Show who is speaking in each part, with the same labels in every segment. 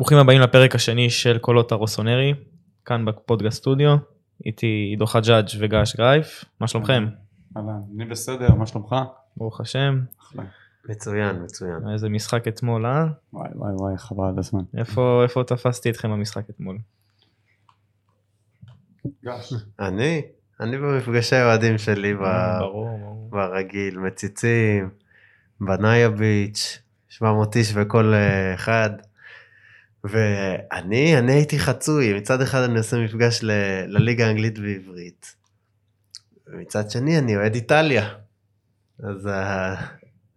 Speaker 1: ברוכים הבאים לפרק השני של קולות הרוסונרי, כאן בפודקאסט סטודיו, איתי עידו חג'אג' וגש גרייף, מה שלומכם?
Speaker 2: אהלן, אני בסדר, מה שלומך?
Speaker 1: ברוך השם.
Speaker 3: מצוין, מצוין.
Speaker 1: איזה משחק אתמול, אה?
Speaker 2: וואי וואי וואי, חבל על הזמן.
Speaker 1: איפה, איפה תפסתי אתכם במשחק אתמול?
Speaker 2: גש.
Speaker 3: אני? אני במפגשי האוהדים שלי ב-
Speaker 1: ברור, ברור.
Speaker 3: ברגיל, מציצים, בנאיה ביץ', 700 איש בכל אה, אחד. ואני, אני הייתי חצוי, מצד אחד אני עושה מפגש ל- לליגה האנגלית בעברית. ומצד שני אני אוהד איטליה. אז ה-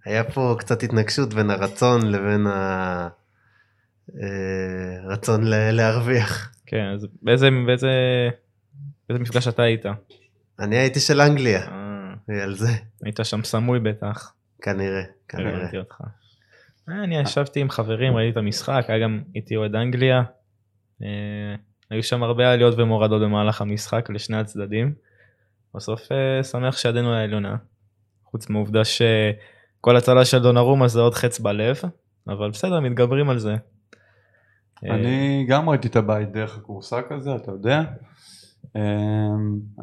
Speaker 3: היה פה קצת התנגשות בין הרצון לבין הרצון להרוויח.
Speaker 1: כן, אז באיזה, באיזה, באיזה מפגש אתה היית?
Speaker 3: אני הייתי של אנגליה,
Speaker 1: אה,
Speaker 3: על זה,
Speaker 1: היית שם סמוי בטח.
Speaker 3: כנראה, כנראה.
Speaker 1: אה, אני ישבתי עם חברים, ראיתי את המשחק, היה גם איתי אוהד אנגליה. אה, היו שם הרבה עליות ומורדות במהלך המשחק לשני הצדדים. בסוף אה, שמח שידנו העליונה. חוץ מהעובדה שכל הצלה של דונרומה זה עוד חץ בלב, אבל בסדר, מתגברים על זה.
Speaker 2: אני גם ראיתי את הבית דרך הכורסה כזה, אתה יודע.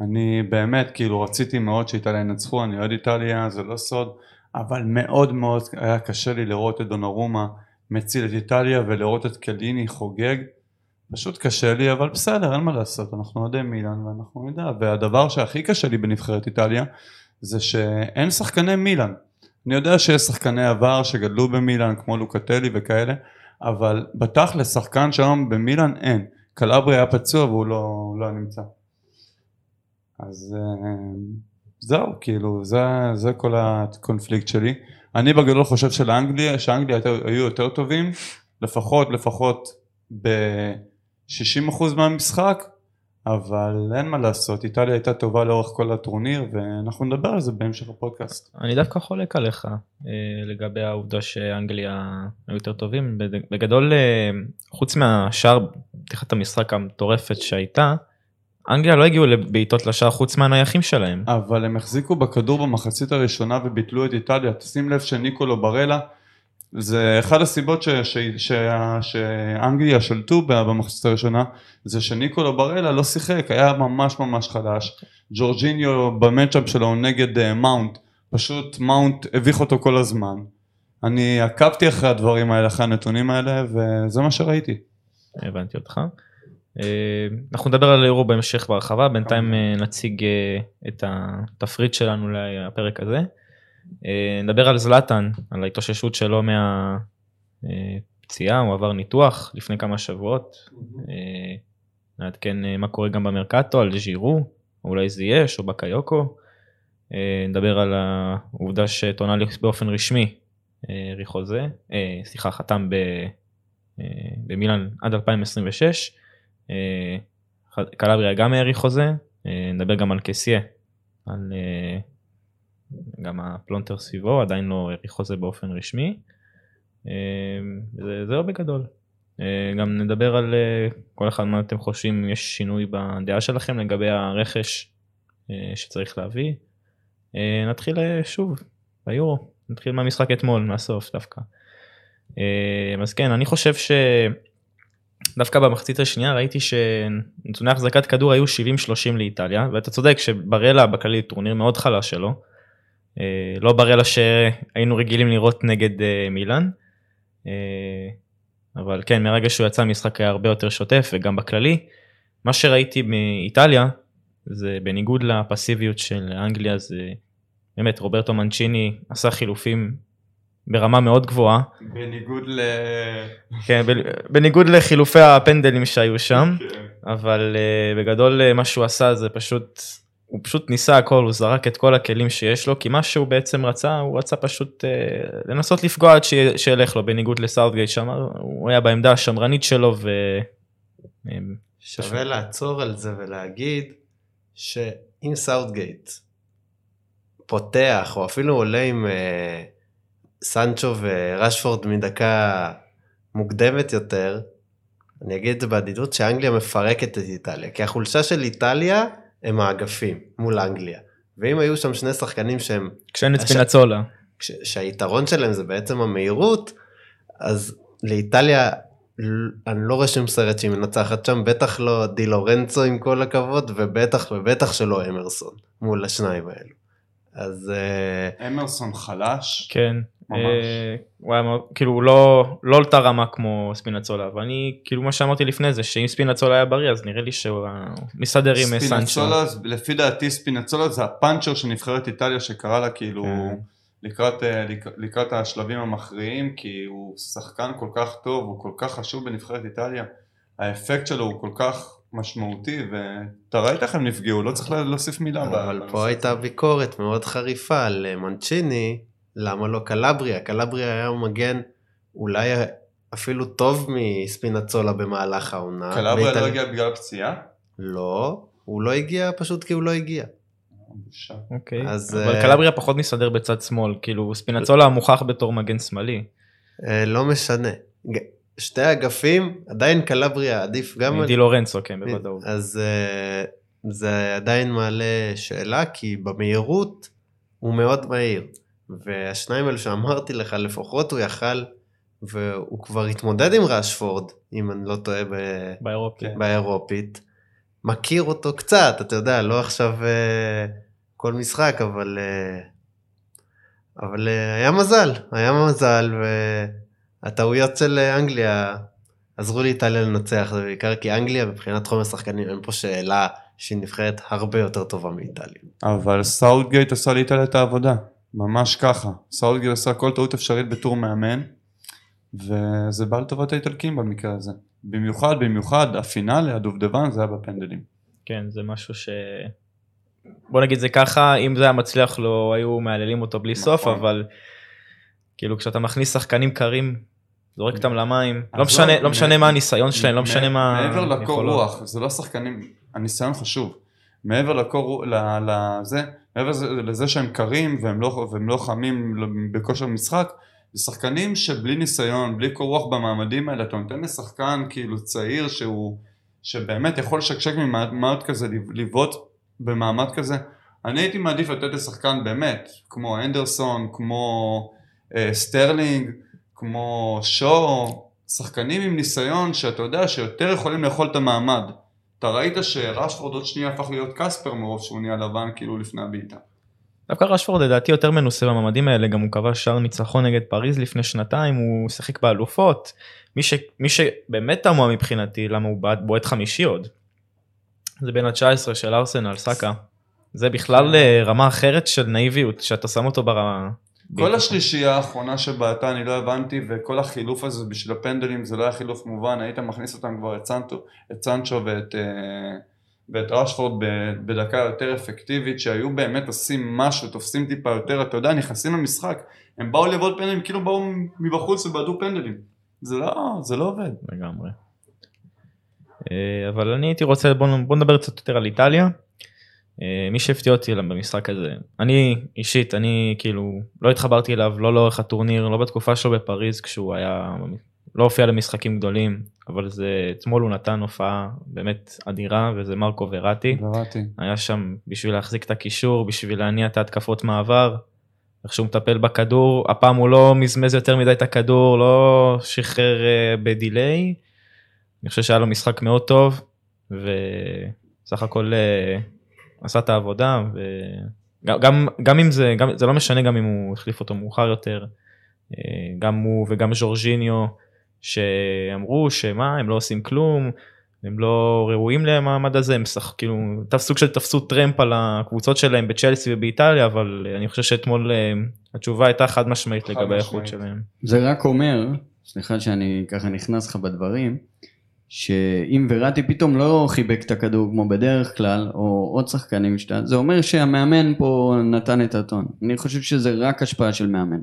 Speaker 2: אני באמת, כאילו, רציתי מאוד שאיטליה ינצחו, אני אוהד איטליה, זה לא סוד, אבל מאוד מאוד היה קשה לי לראות את דונרומה מציל את איטליה ולראות את קליני חוגג. פשוט קשה לי, אבל בסדר, אין מה לעשות, אנחנו אוהדי מילאן ואנחנו נדע. והדבר שהכי קשה לי בנבחרת איטליה, זה שאין שחקני מילאן. אני יודע שיש שחקני עבר שגדלו במילאן, כמו לוקטלי וכאלה, אבל בתכל'ס שחקן שהיום במילאן אין. קלברי היה פצוע והוא לא, לא נמצא. אז אה, זהו, כאילו, זה, זה כל הקונפליקט שלי. אני בגדול חושב שלאנגליה, שאנגליה היו, יותר טובים, לפחות, לפחות ב-60% מהמשחק, אבל אין מה לעשות, איטליה הייתה טובה לאורך כל הטורניר, ואנחנו נדבר על זה בהמשך הפודקאסט.
Speaker 1: אני דווקא חולק עליך אה, לגבי העובדה שאנגליה היו יותר טובים. בגדול, אה, חוץ מהשאר, פתיחת המשחק המטורפת שהייתה, אנגליה לא הגיעו לבעיטות לשער חוץ מהנייחים שלהם.
Speaker 2: אבל הם החזיקו בכדור במחצית הראשונה וביטלו את איטליה. תשים לב שניקולו ברלה, זה אחד הסיבות ש, ש, ש, שאנגליה שלטו במחצית הראשונה, זה שניקולו ברלה לא שיחק, היה ממש ממש חלש. ג'ורג'יניו במצ'אפ שלו נגד uh, מאונט, פשוט מאונט הביך אותו כל הזמן. אני עקבתי אחרי הדברים האלה, אחרי הנתונים האלה, וזה מה שראיתי.
Speaker 1: הבנתי אותך. אה, אנחנו נדבר על היורו בהמשך בהרחבה, בינתיים אה, נציג אה, את התפריט שלנו לפרק הזה. נדבר על זלאטן, על ההתאוששות שלו מהפציעה, הוא עבר ניתוח לפני כמה שבועות. נעדכן מה קורה גם במרקטו, על ז'ירו, אולי זייש או בקיוקו. נדבר על העובדה שטונאלי באופן רשמי חוזה, סליחה, חתם במילאן עד 2026. אה, קלבריה גם האריך חוזה, אה, נדבר גם על קסיה, על אה, גם הפלונטר סביבו, עדיין לא האריך חוזה באופן רשמי. אה, זה- זהו בגדול. גם נדבר על כל אחד מה אתם חושבים, יש שינוי בדעה שלכם לגבי הרכש שצריך להביא. נתחיל שוב ביורו, נתחיל מהמשחק אתמול, מהסוף דווקא. אז כן, אני חושב שדווקא במחצית השנייה ראיתי שנתוני החזקת כדור היו 70-30 לאיטליה, ואתה צודק שברלה בכללי טורניר מאוד חלש שלו. אה, לא ברלה שהיינו רגילים לראות נגד אה, מילאן. אה, אבל כן, מרגע שהוא יצא המשחק היה הרבה יותר שוטף וגם בכללי. מה שראיתי מאיטליה זה בניגוד לפסיביות של אנגליה זה באמת רוברטו מנצ'יני עשה חילופים ברמה מאוד גבוהה.
Speaker 2: בניגוד ל...
Speaker 1: כן, בניגוד לחילופי הפנדלים שהיו שם, אבל uh, בגדול uh, מה שהוא עשה זה פשוט, הוא פשוט ניסה הכל, הוא זרק את כל הכלים שיש לו, כי מה שהוא בעצם רצה, הוא רצה פשוט uh, לנסות לפגוע עד שילך לו, בניגוד לסאוטגייט שם, הוא היה בעמדה השמרנית שלו ו... אה,
Speaker 3: שווה לעצור על זה ולהגיד שאם סאוטגייט פותח או אפילו עולה עם אה, סנצ'ו ורשפורד מדקה מוקדמת יותר, אני אגיד את זה בעדינות שאנגליה מפרקת את איטליה, כי החולשה של איטליה הם האגפים מול אנגליה. ואם היו שם שני שחקנים שהם,
Speaker 1: כשאין את
Speaker 3: הש-
Speaker 1: ספינצולה.
Speaker 3: ש- שהיתרון שלהם זה בעצם המהירות, אז לאיטליה אני לא רושם סרט שהיא מנצחת שם, בטח לא די לורנצו עם כל הכבוד, ובטח ובטח שלא אמרסון מול השניים האלו. אז... אה,
Speaker 2: אמרסון חלש.
Speaker 1: כן. אה, הוא היה מאוד- כאילו הוא לא לא עלתה רמה כמו ספינצולה אבל אני כאילו מה שאמרתי לפני זה שאם ספינצולה היה בריא אז נראה לי שהוא מסתדר עם סנצ'ו.
Speaker 2: ספינצולה, לפי דעתי ספינצולה זה הפאנצ'ר של נבחרת איטליה שקרא לה כאילו
Speaker 1: כן.
Speaker 2: לקראת, אה, לק- לקראת השלבים המכריעים כי הוא שחקן כל כך טוב, הוא כל כך חשוב בנבחרת איטליה, האפקט שלו הוא כל כך משמעותי ואתה ראית איך הם נפגעו, לא צריך לה- להוסיף מילה.
Speaker 3: אבל פה הייתה ביקורת מאוד חריפה על אה, מנצ'יני, למה לא קלבריה? קלבריה היה מגן אולי אפילו טוב מספינצולה במהלך העונה.
Speaker 2: קלבריה לא הגיע בגלל פציעה?
Speaker 3: לא, הוא לא הגיע פשוט כי הוא לא הגיע.
Speaker 1: אוקיי.
Speaker 3: אז,
Speaker 1: אבל
Speaker 3: אה,
Speaker 1: קלבריה פחות מסתדר בצד שמאל כאילו ספינצולה מוכח בתור מגן שמאלי.
Speaker 3: אה, לא משנה. שתי אגפים, עדיין קלבריה עדיף גם על...
Speaker 1: די לורנצו כן בוודאות.
Speaker 3: אז אה, זה עדיין מעלה שאלה, כי במהירות הוא מאוד מהיר. והשניים האלה שאמרתי לך, לפחות הוא יכל, והוא כבר התמודד עם ראשפורד, אם אני לא טועה, ב-
Speaker 1: באירופי.
Speaker 2: כן.
Speaker 3: באירופית. מכיר אותו קצת, אתה יודע, לא עכשיו אה, כל משחק, אבל... אה, אבל אה, היה מזל, היה מזל, והטעויות של אנגליה עזרו לאיטליה לנצח, זה בעיקר כי אנגליה מבחינת חומר שחקנים אין פה שאלה שהיא נבחרת הרבה יותר טובה מאיטליה.
Speaker 2: אבל סאוטגייט עשה לאיטליה את העבודה, ממש ככה. סאוטגייט עשה כל טעות אפשרית בתור מאמן, וזה בא לטובת האיטלקים במקרה הזה. במיוחד, במיוחד, הפינאלי, הדובדבן, זה היה בפנדלים.
Speaker 1: כן זה משהו ש... בוא נגיד זה ככה אם זה היה מצליח לא היו מהללים אותו בלי סוף
Speaker 2: נכון.
Speaker 1: אבל כאילו כשאתה מכניס שחקנים קרים זורק אותם למים לא משנה
Speaker 2: לא,
Speaker 1: לא משנה מה הניסיון שלהם לא משנה מה
Speaker 2: מעבר לקור. רוח, זה לא שחקנים, הניסיון חשוב. מעבר לקור לזה, מעבר לזה- שהם קרים והם לא, והם לא חמים בכושר משחק, זה שחקנים שבלי ניסיון, בלי קור רוח במעמדים האלה, אתה נותן לשחקן כאילו צעיר שהוא, שבאמת יכול לשקשק ממעמד כזה, לבעוט במעמד כזה. אני הייתי מעדיף לתת לשחקן באמת, כמו אנדרסון, כמו אה, סטרלינג, כמו שואו, שחקנים עם ניסיון שאתה יודע שיותר יכולים לאכול את המעמד. אתה ראית שרשפורד עוד שנייה הפך להיות קספר מרוב שהוא נהיה לבן כאילו לפני הבעיטה.
Speaker 1: דווקא רשפורד לדעתי יותר מנוסה במעמדים האלה גם הוא כבש שער ניצחון נגד פריז לפני שנתיים הוא שיחק באלופות מי, ש... מי שבאמת תמוה מבחינתי למה הוא בועט חמישי עוד. זה בין ה-19 של ארסנל סאקה. זה בכלל אה, רמה אחרת של נאיביות שאתה שם אותו ברמה.
Speaker 2: כל השלישייה האחרונה שבעטה אני לא הבנתי וכל החילוף הזה בשביל הפנדלים זה לא היה חילוף מובן, היית מכניס אותם כבר את סנטו, את סנצ'ו ואת, אה, ואת רשפורד בדקה יותר אפקטיבית שהיו באמת עושים משהו, תופסים טיפה יותר, אתה יודע, נכנסים למשחק, הם באו לבעוט פנדלים כאילו באו מבחוץ ובעטו פנדלים. זה לא, זה לא עובד.
Speaker 1: לגמרי. אה, אבל אני הייתי רוצה בוא, בוא נדבר קצת יותר על איטליה. אה, מי שהפתיע אותי במשחק הזה אני אישית אני כאילו לא התחברתי אליו לא לאורך הטורניר לא בתקופה שלו בפריז כשהוא היה לא הופיע למשחקים גדולים אבל זה אתמול הוא נתן הופעה באמת אדירה וזה מרקו וראטי
Speaker 2: קראתי.
Speaker 1: היה שם בשביל להחזיק את הקישור בשביל להניע את ההתקפות מעבר. איך שהוא מטפל בכדור הפעם הוא לא מזמז יותר מדי את הכדור לא שחרר אה, בדיליי. אני חושב שהיה לו משחק מאוד טוב וסך הכל אה, עשה את העבודה וגם גם, גם אם זה גם זה לא משנה גם אם הוא החליף אותו מאוחר יותר אה, גם הוא וגם ז'ורג'יניו שאמרו שמה הם לא עושים כלום הם לא ראויים למעמד הזה הם שח, כאילו תפ- סוג של תפסו טרמפ על הקבוצות שלהם בצ'לסי ובאיטליה אבל אני חושב שאתמול אה, התשובה הייתה חד משמעית
Speaker 2: חד
Speaker 1: לגבי האיכות. שלהם.
Speaker 4: זה רק אומר, סליחה שאני ככה נכנס לך בדברים, שאם וראטי פתאום לא חיבק את הכדור כמו בדרך כלל, או עוד שחקנים שאתה, זה אומר שהמאמן פה נתן את הטון. אני חושב שזה רק השפעה של מאמן.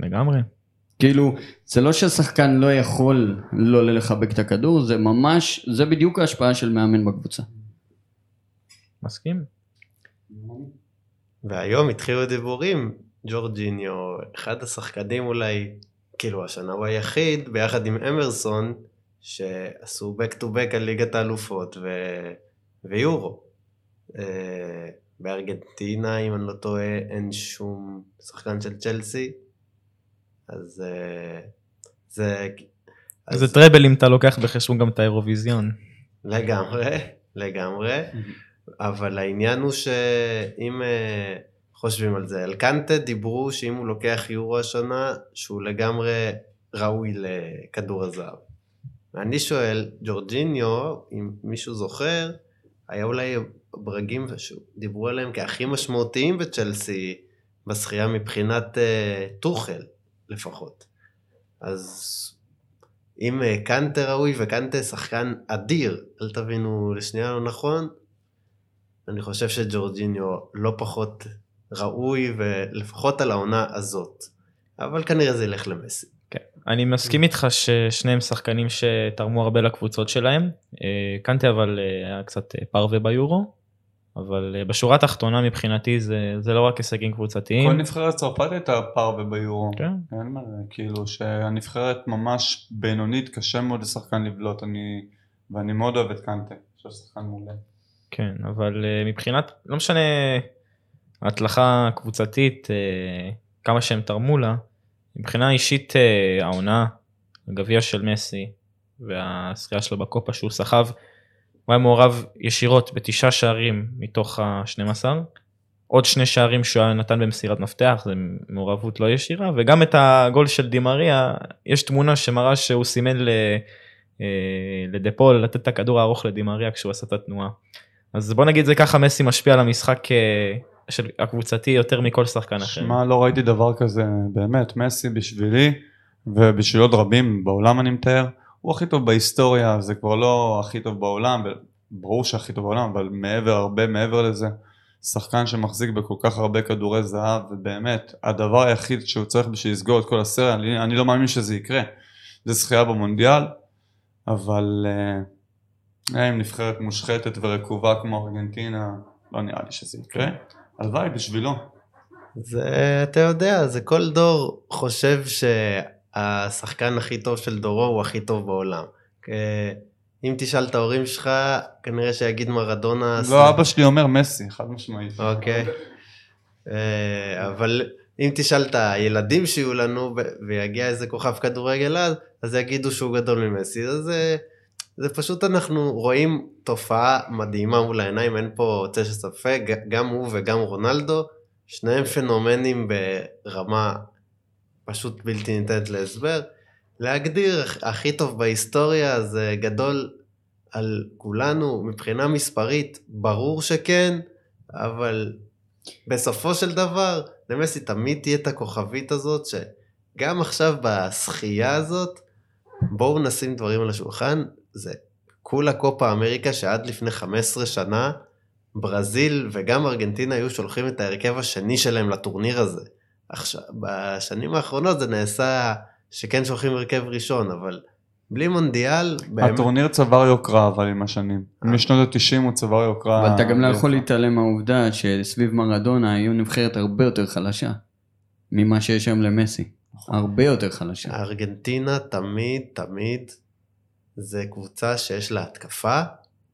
Speaker 1: לגמרי.
Speaker 4: כאילו, זה לא שהשחקן לא יכול לא לחבק את הכדור, זה ממש, זה בדיוק ההשפעה של מאמן בקבוצה.
Speaker 1: מסכים.
Speaker 3: והיום התחילו דיבורים, ג'ורג'יניו, אחד השחקנים אולי, כאילו השנה הוא היחיד, ביחד עם אמרסון, שעשו back to back על ליגת האלופות ו... ויורו. אה, בארגנטינה, אם אני לא טועה, אין שום שחקן של צ'לסי, אז אה, זה...
Speaker 1: זה טראבל אם אתה לוקח בחשבון גם את האירוויזיון.
Speaker 3: לגמרי, לגמרי, אבל העניין הוא שאם אה, חושבים על זה, על קנטה דיברו שאם הוא לוקח יורו השנה, שהוא לגמרי ראוי לכדור הזהב. ואני שואל, ג'ורג'יניו, אם מישהו זוכר, היה אולי ברגים שדיברו עליהם כהכי משמעותיים בצ'לסי בשחייה מבחינת אה, טוחל לפחות. אז אם אה, קנטה ראוי וקנטה שחקן אדיר, אל תבינו לשנייה לא נכון, אני חושב שג'ורג'יניו לא פחות ראוי ולפחות על העונה הזאת. אבל כנראה זה ילך למסי.
Speaker 1: אני מסכים איתך ששניהם שחקנים שתרמו הרבה לקבוצות שלהם. אה, קנטה אבל אה, היה קצת אה, פרווה ביורו, אבל בשורה התחתונה מבחינתי זה, זה לא רק הישגים קבוצתיים.
Speaker 2: כל נבחרת צרפת הייתה פרווה ביורו.
Speaker 1: כן.
Speaker 2: אין מה, כאילו שהנבחרת ממש בינונית, קשה מאוד לשחקן לבלוט, אני, ואני מאוד אוהב את קנטה, אני חושב שחקן מעולה.
Speaker 1: כן, אבל מבחינת, לא משנה ההצלחה הקבוצתית, אה, כמה שהם תרמו לה, מבחינה אישית אה, העונה, הגביע של מסי והזכייה שלו בקופה שהוא סחב, הוא היה מעורב ישירות בתשעה שערים מתוך ה-12, עוד שני שערים שהוא נתן במסירת מפתח, זה מעורבות לא ישירה, וגם את הגול של דימריה, יש תמונה שמראה שהוא סימן ל... אה, לדפול לתת את הכדור הארוך לדימריה כשהוא עשה את התנועה. אז בוא נגיד זה ככה מסי משפיע על המשחק אה, של הקבוצתי יותר מכל שחקן אחר.
Speaker 2: שמע, לא ראיתי דבר כזה, באמת, מסי בשבילי, ובשביל עוד רבים בעולם אני מתאר, הוא הכי טוב בהיסטוריה, זה כבר לא הכי טוב בעולם, ברור שהכי טוב בעולם, אבל מעבר, הרבה מעבר לזה, שחקן שמחזיק בכל כך הרבה כדורי זהב, ובאמת, הדבר היחיד שהוא צריך בשביל לסגור את כל הסרט, אני, אני לא מאמין שזה יקרה, זה זכייה במונדיאל, אבל אה, עם נבחרת מושחתת ורקובה כמו ארגנטינה, לא נראה לי שזה יקרה. הלוואי בשבילו.
Speaker 3: זה, אתה יודע, זה כל דור חושב שהשחקן הכי טוב של דורו הוא הכי טוב בעולם. אה, אם תשאל את ההורים שלך, כנראה שיגיד מרדונה...
Speaker 2: לא, אבא שלי אומר מסי, חד משמעית.
Speaker 3: אוקיי. אה, אבל אם תשאל את הילדים שיהיו לנו ויגיע איזה כוכב כדורגל אז, אז יגידו שהוא גדול ממסי. אז זה, פשוט אנחנו רואים תופעה מדהימה מול העיניים, אין פה של ספק, גם הוא וגם רונלדו, שניהם פנומנים ברמה פשוט בלתי ניתנת להסבר. להגדיר הכי טוב בהיסטוריה זה גדול על כולנו מבחינה מספרית, ברור שכן, אבל בסופו של דבר למסי תמיד תהיה את הכוכבית הזאת שגם עכשיו בשחייה הזאת בואו נשים דברים על השולחן זה כולה קופה אמריקה שעד לפני 15 שנה ברזיל וגם ארגנטינה היו שולחים את ההרכב השני שלהם לטורניר הזה. עכשיו, בשנים האחרונות זה נעשה שכן שולחים הרכב ראשון, אבל בלי מונדיאל...
Speaker 2: באמת... הטורניר צבר יוקרה אבל עם השנים.
Speaker 3: אה.
Speaker 2: משנות ה-90 הוא צבר יוקרה.
Speaker 4: אבל אתה גם לא יכול להתעלם מהעובדה שסביב מרדונה היו נבחרת הרבה יותר חלשה ממה שיש היום למסי.
Speaker 2: נכון.
Speaker 4: הרבה יותר חלשה.
Speaker 3: ארגנטינה תמיד תמיד זה קבוצה שיש לה התקפה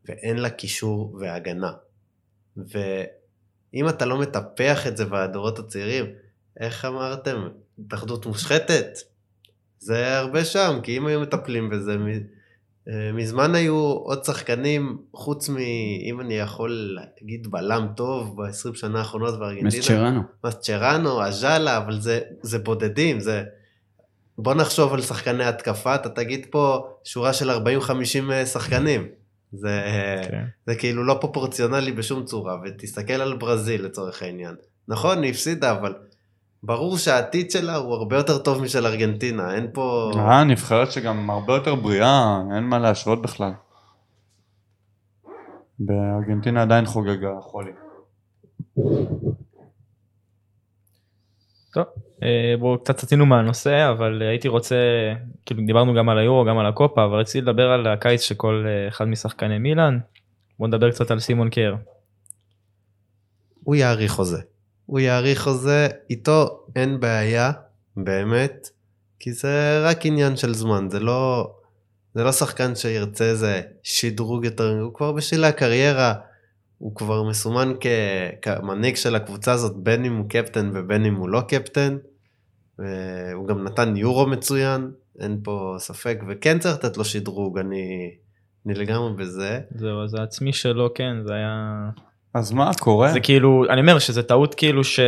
Speaker 3: ואין לה קישור והגנה. ואם אתה לא מטפח את זה בדורות הצעירים, איך אמרתם? התאחדות מושחתת? זה הרבה שם, כי אם היו מטפלים בזה, אה, מזמן היו עוד שחקנים, חוץ מ... אם אני יכול להגיד בלם טוב ב-20 שנה האחרונות בארגנטינה.
Speaker 4: מסצ'רנו.
Speaker 3: מסצ'רנו, אג'אלה, אבל זה, זה בודדים, זה... בוא נחשוב על שחקני התקפה, אתה תגיד פה שורה של 40-50 אה, שחקנים. זה,
Speaker 1: כן.
Speaker 3: זה כאילו לא פרופורציונלי בשום צורה, ותסתכל על ברזיל לצורך העניין. נכון, היא הפסידה, אבל ברור שהעתיד שלה הוא הרבה יותר טוב משל ארגנטינה, אין פה...
Speaker 2: אה, נבחרת שגם הרבה יותר בריאה, אין מה להשוות בכלל. בארגנטינה עדיין חוגגה חולי.
Speaker 1: טוב, אה, בואו קצת סטינו מהנושא, אבל הייתי רוצה, כאילו דיברנו גם על היורו, גם על הקופה, אבל רציתי לדבר על הקיץ של כל אה, אחד משחקני מילאן. בואו נדבר קצת על סימון קייר.
Speaker 3: הוא יאריך חוזה. הוא יאריך חוזה, איתו אין בעיה, באמת, כי זה רק עניין של זמן, זה לא, זה לא שחקן שירצה איזה שדרוג יותר, הוא כבר בשביל הקריירה, הוא כבר מסומן כ, כמנהיג של הקבוצה הזאת, בין אם הוא קפטן ובין אם הוא לא קפטן, הוא גם נתן יורו מצוין, אין פה ספק, וכן צריך לתת לו שדרוג, אני, אני לגמרי בזה.
Speaker 1: זהו, אז העצמי שלו, כן, זה היה...
Speaker 2: אז מה קורה?
Speaker 1: זה כאילו, אני אומר שזה טעות כאילו ש...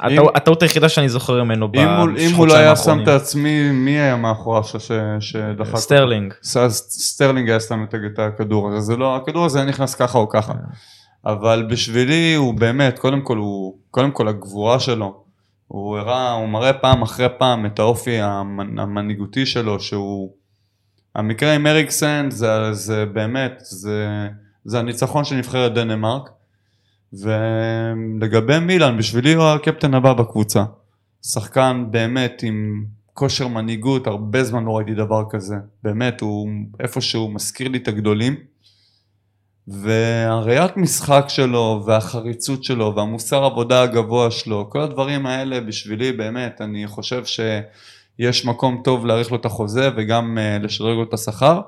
Speaker 1: הטעות- היחידה שאני זוכר ממנו
Speaker 2: אם הוא- אם הוא
Speaker 1: בחודשיים
Speaker 2: לא היה שם
Speaker 1: האחרונים.
Speaker 2: את העצמי, מי היה מאחוריו שדחק?
Speaker 1: סטרלינג.
Speaker 2: סטרלינג היה שם את- הכדור הזה, זה לא, הכדור הזה נכנס ככה או ככה. אבל בשבילי הוא באמת, קודם כל הוא, קודם כל הגבורה שלו, הוא הראה, הוא מראה פעם אחרי פעם את האופי המנ- המנהיגותי שלו, שהוא, המקרה עם אריקסן זה, זה באמת, זה, זה הניצחון של נבחרת דנמרק, ולגבי מילאן, בשבילי הוא הקפטן הבא בקבוצה. שחקן באמת עם כושר מנהיגות, הרבה זמן לא ראיתי דבר כזה. באמת, הוא איפשהו מזכיר לי את הגדולים. והראיית משחק שלו, והחריצות שלו, והמוסר עבודה הגבוה שלו, כל הדברים האלה בשבילי באמת, אני חושב שיש מקום טוב להאריך לו את החוזה וגם uh, לשדרג לו את השכר.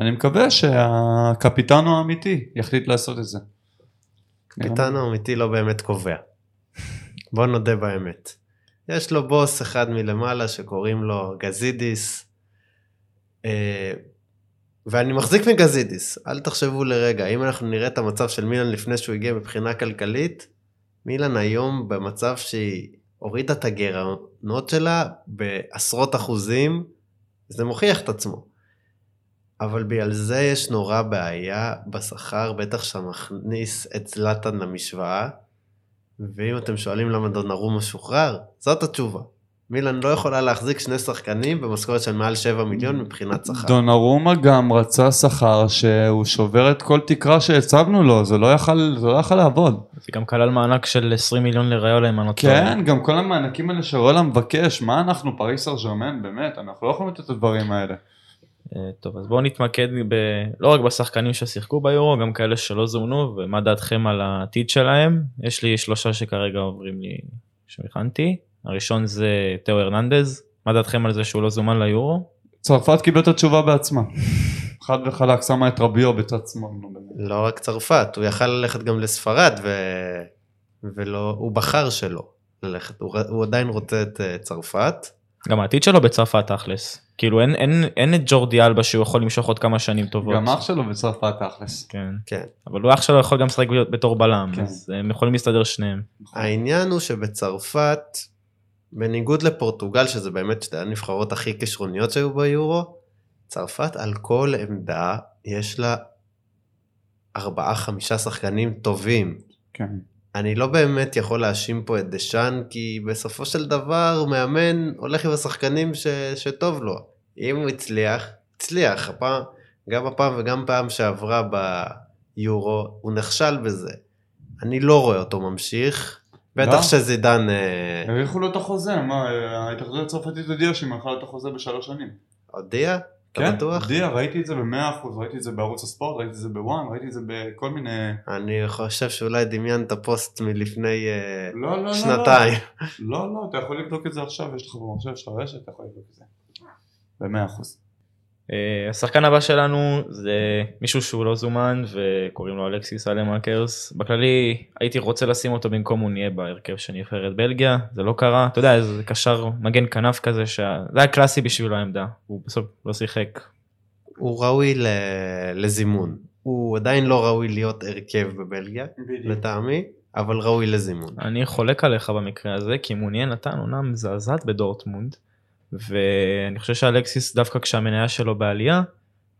Speaker 2: אני מקווה שהקפיטן האמיתי יחליט לעשות את זה.
Speaker 3: קפיטן האמיתי לא באמת קובע. בוא נודה באמת. יש לו בוס אחד מלמעלה שקוראים לו גזידיס, אה, ואני מחזיק מגזידיס, אל תחשבו לרגע, אם אנחנו נראה את המצב של מילן לפני שהוא הגיע מבחינה כלכלית, מילן היום במצב שהיא הורידה את הגירעונות שלה בעשרות אחוזים, זה מוכיח את עצמו. אבל בגלל זה יש נורא בעיה בשכר, בטח שאתה מכניס את זלאטן למשוואה, ואם אתם שואלים למה דונרומה שוחרר, זאת התשובה. מילן לא יכולה להחזיק שני שחקנים במשכורת של מעל 7 מיליון מבחינת שכר.
Speaker 2: דונרומה גם רצה שכר שהוא שובר את כל תקרה שהצבנו לו, זה לא יכל, זה לא יכל לעבוד.
Speaker 1: זה גם כלל מענק של 20 מיליון לריולה אם אני לא טועה.
Speaker 2: כן, גם כל המענקים האלה שרולה מבקש, מה אנחנו פריס סר באמת, אנחנו לא יכולים לתת את הדברים האלה.
Speaker 1: אה, טוב אז בואו נתמקד ב... לא רק בשחקנים ששיחקו ביורו גם כאלה שלא זומנו ומה דעתכם על העתיד שלהם יש לי שלושה שכרגע עוברים לי שהכנתי הראשון זה תאו הרננדז מה דעתכם על זה שהוא לא זומן ליורו
Speaker 2: צרפת קיבלה את התשובה בעצמה. חד וחלק, שמה את רביו בצד שמאל.
Speaker 3: לא רק צרפת, הוא יכל ללכת גם לספרד, ו... ולא, הוא בחר שלא ללכת, הוא, הוא עדיין רוצה את אה, צרפת.
Speaker 1: גם העתיד שלו בצרפת תכלס כאילו אין אין אין את ג'ורדי אלבה שהוא יכול למשוך עוד כמה שנים טובות.
Speaker 2: גם אח שלו בצרפת תכלס.
Speaker 1: כן
Speaker 3: כן.
Speaker 1: אבל הוא אח שלו יכול גם לשחק בתור בלם
Speaker 2: כן.
Speaker 1: אז הם יכולים להסתדר שניהם.
Speaker 3: העניין הוא שבצרפת, בניגוד לפורטוגל, שזה באמת שתי הנבחרות הכי כישרוניות שהיו ביורו, צרפת על כל עמדה יש לה ארבעה חמישה שחקנים טובים.
Speaker 2: כן.
Speaker 3: אני לא באמת יכול להאשים פה את דשאן, כי בסופו של דבר מאמן הולך עם השחקנים ש... שטוב לו. אם הוא הצליח, הצליח. הפעם, גם הפעם וגם פעם שעברה ביורו, הוא נכשל בזה. אני לא רואה אותו ממשיך. בטח
Speaker 2: לא?
Speaker 3: שזידן... אה,
Speaker 2: האריכו לו את החוזה, מה, ההתאחדות הצרפתית הודיעה שהיא מאכלה את החוזה בשלוש שנים.
Speaker 3: הודיע?
Speaker 2: כן,
Speaker 3: בטוח?
Speaker 2: הודיעה, ראיתי את זה במאה אחוז, ראיתי את זה בערוץ הספורט, ראיתי את זה בוואן, ראיתי את זה בכל מיני...
Speaker 3: אני חושב שאולי דמיינת פוסט מלפני אה,
Speaker 2: לא, לא, לא, לא.
Speaker 3: שנתיים.
Speaker 2: לא, לא, אתה יכול לבדוק את זה עכשיו, יש לך במחשב של הרשת, אתה יכול לבדוק את זה. במאה אחוז.
Speaker 1: אה, השחקן הבא שלנו זה מישהו שהוא לא זומן וקוראים לו אלכסיס סאלמאקרס. בכללי הייתי רוצה לשים אותו במקום מוניה בהרכב של נבחרת בלגיה, זה לא קרה. אתה יודע, זה קשר מגן כנף כזה, שה... זה היה קלאסי בשבילו העמדה, הוא בסוף לא שיחק.
Speaker 3: הוא ראוי ל- לזימון. הוא עדיין לא ראוי להיות הרכב בבלגיה, לטעמי, אבל ראוי לזימון.
Speaker 1: אני חולק עליך במקרה הזה, כי מוניה נתן עונה מזעזעת בדורטמונד, ואני חושב שאלכסיס דווקא כשהמניה שלו בעלייה,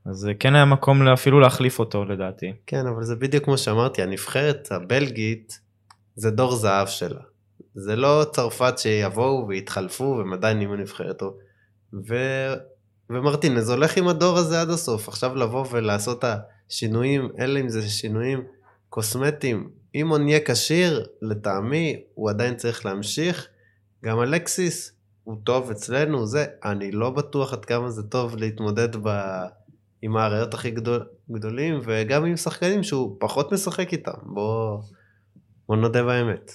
Speaker 1: אז כן היה מקום אפילו להחליף אותו לדעתי.
Speaker 3: כן, אבל זה בדיוק כמו שאמרתי, הנבחרת הבלגית זה דור זהב שלה. זה לא צרפת שיבואו ויתחלפו והם עדיין יהיו נבחרת טוב. ו... ומרטינז הולך עם הדור הזה עד הסוף. עכשיו לבוא ולעשות את השינויים, אלא אם זה שינויים קוסמטיים. אם הוא נהיה כשיר, לטעמי, הוא עדיין צריך להמשיך. גם אלקסיס, הוא טוב אצלנו, זה, אני לא בטוח עד כמה זה טוב להתמודד ב... עם האריות הכי גדול, גדולים, וגם עם שחקנים שהוא פחות משחק איתם. בוא, בוא נודה באמת.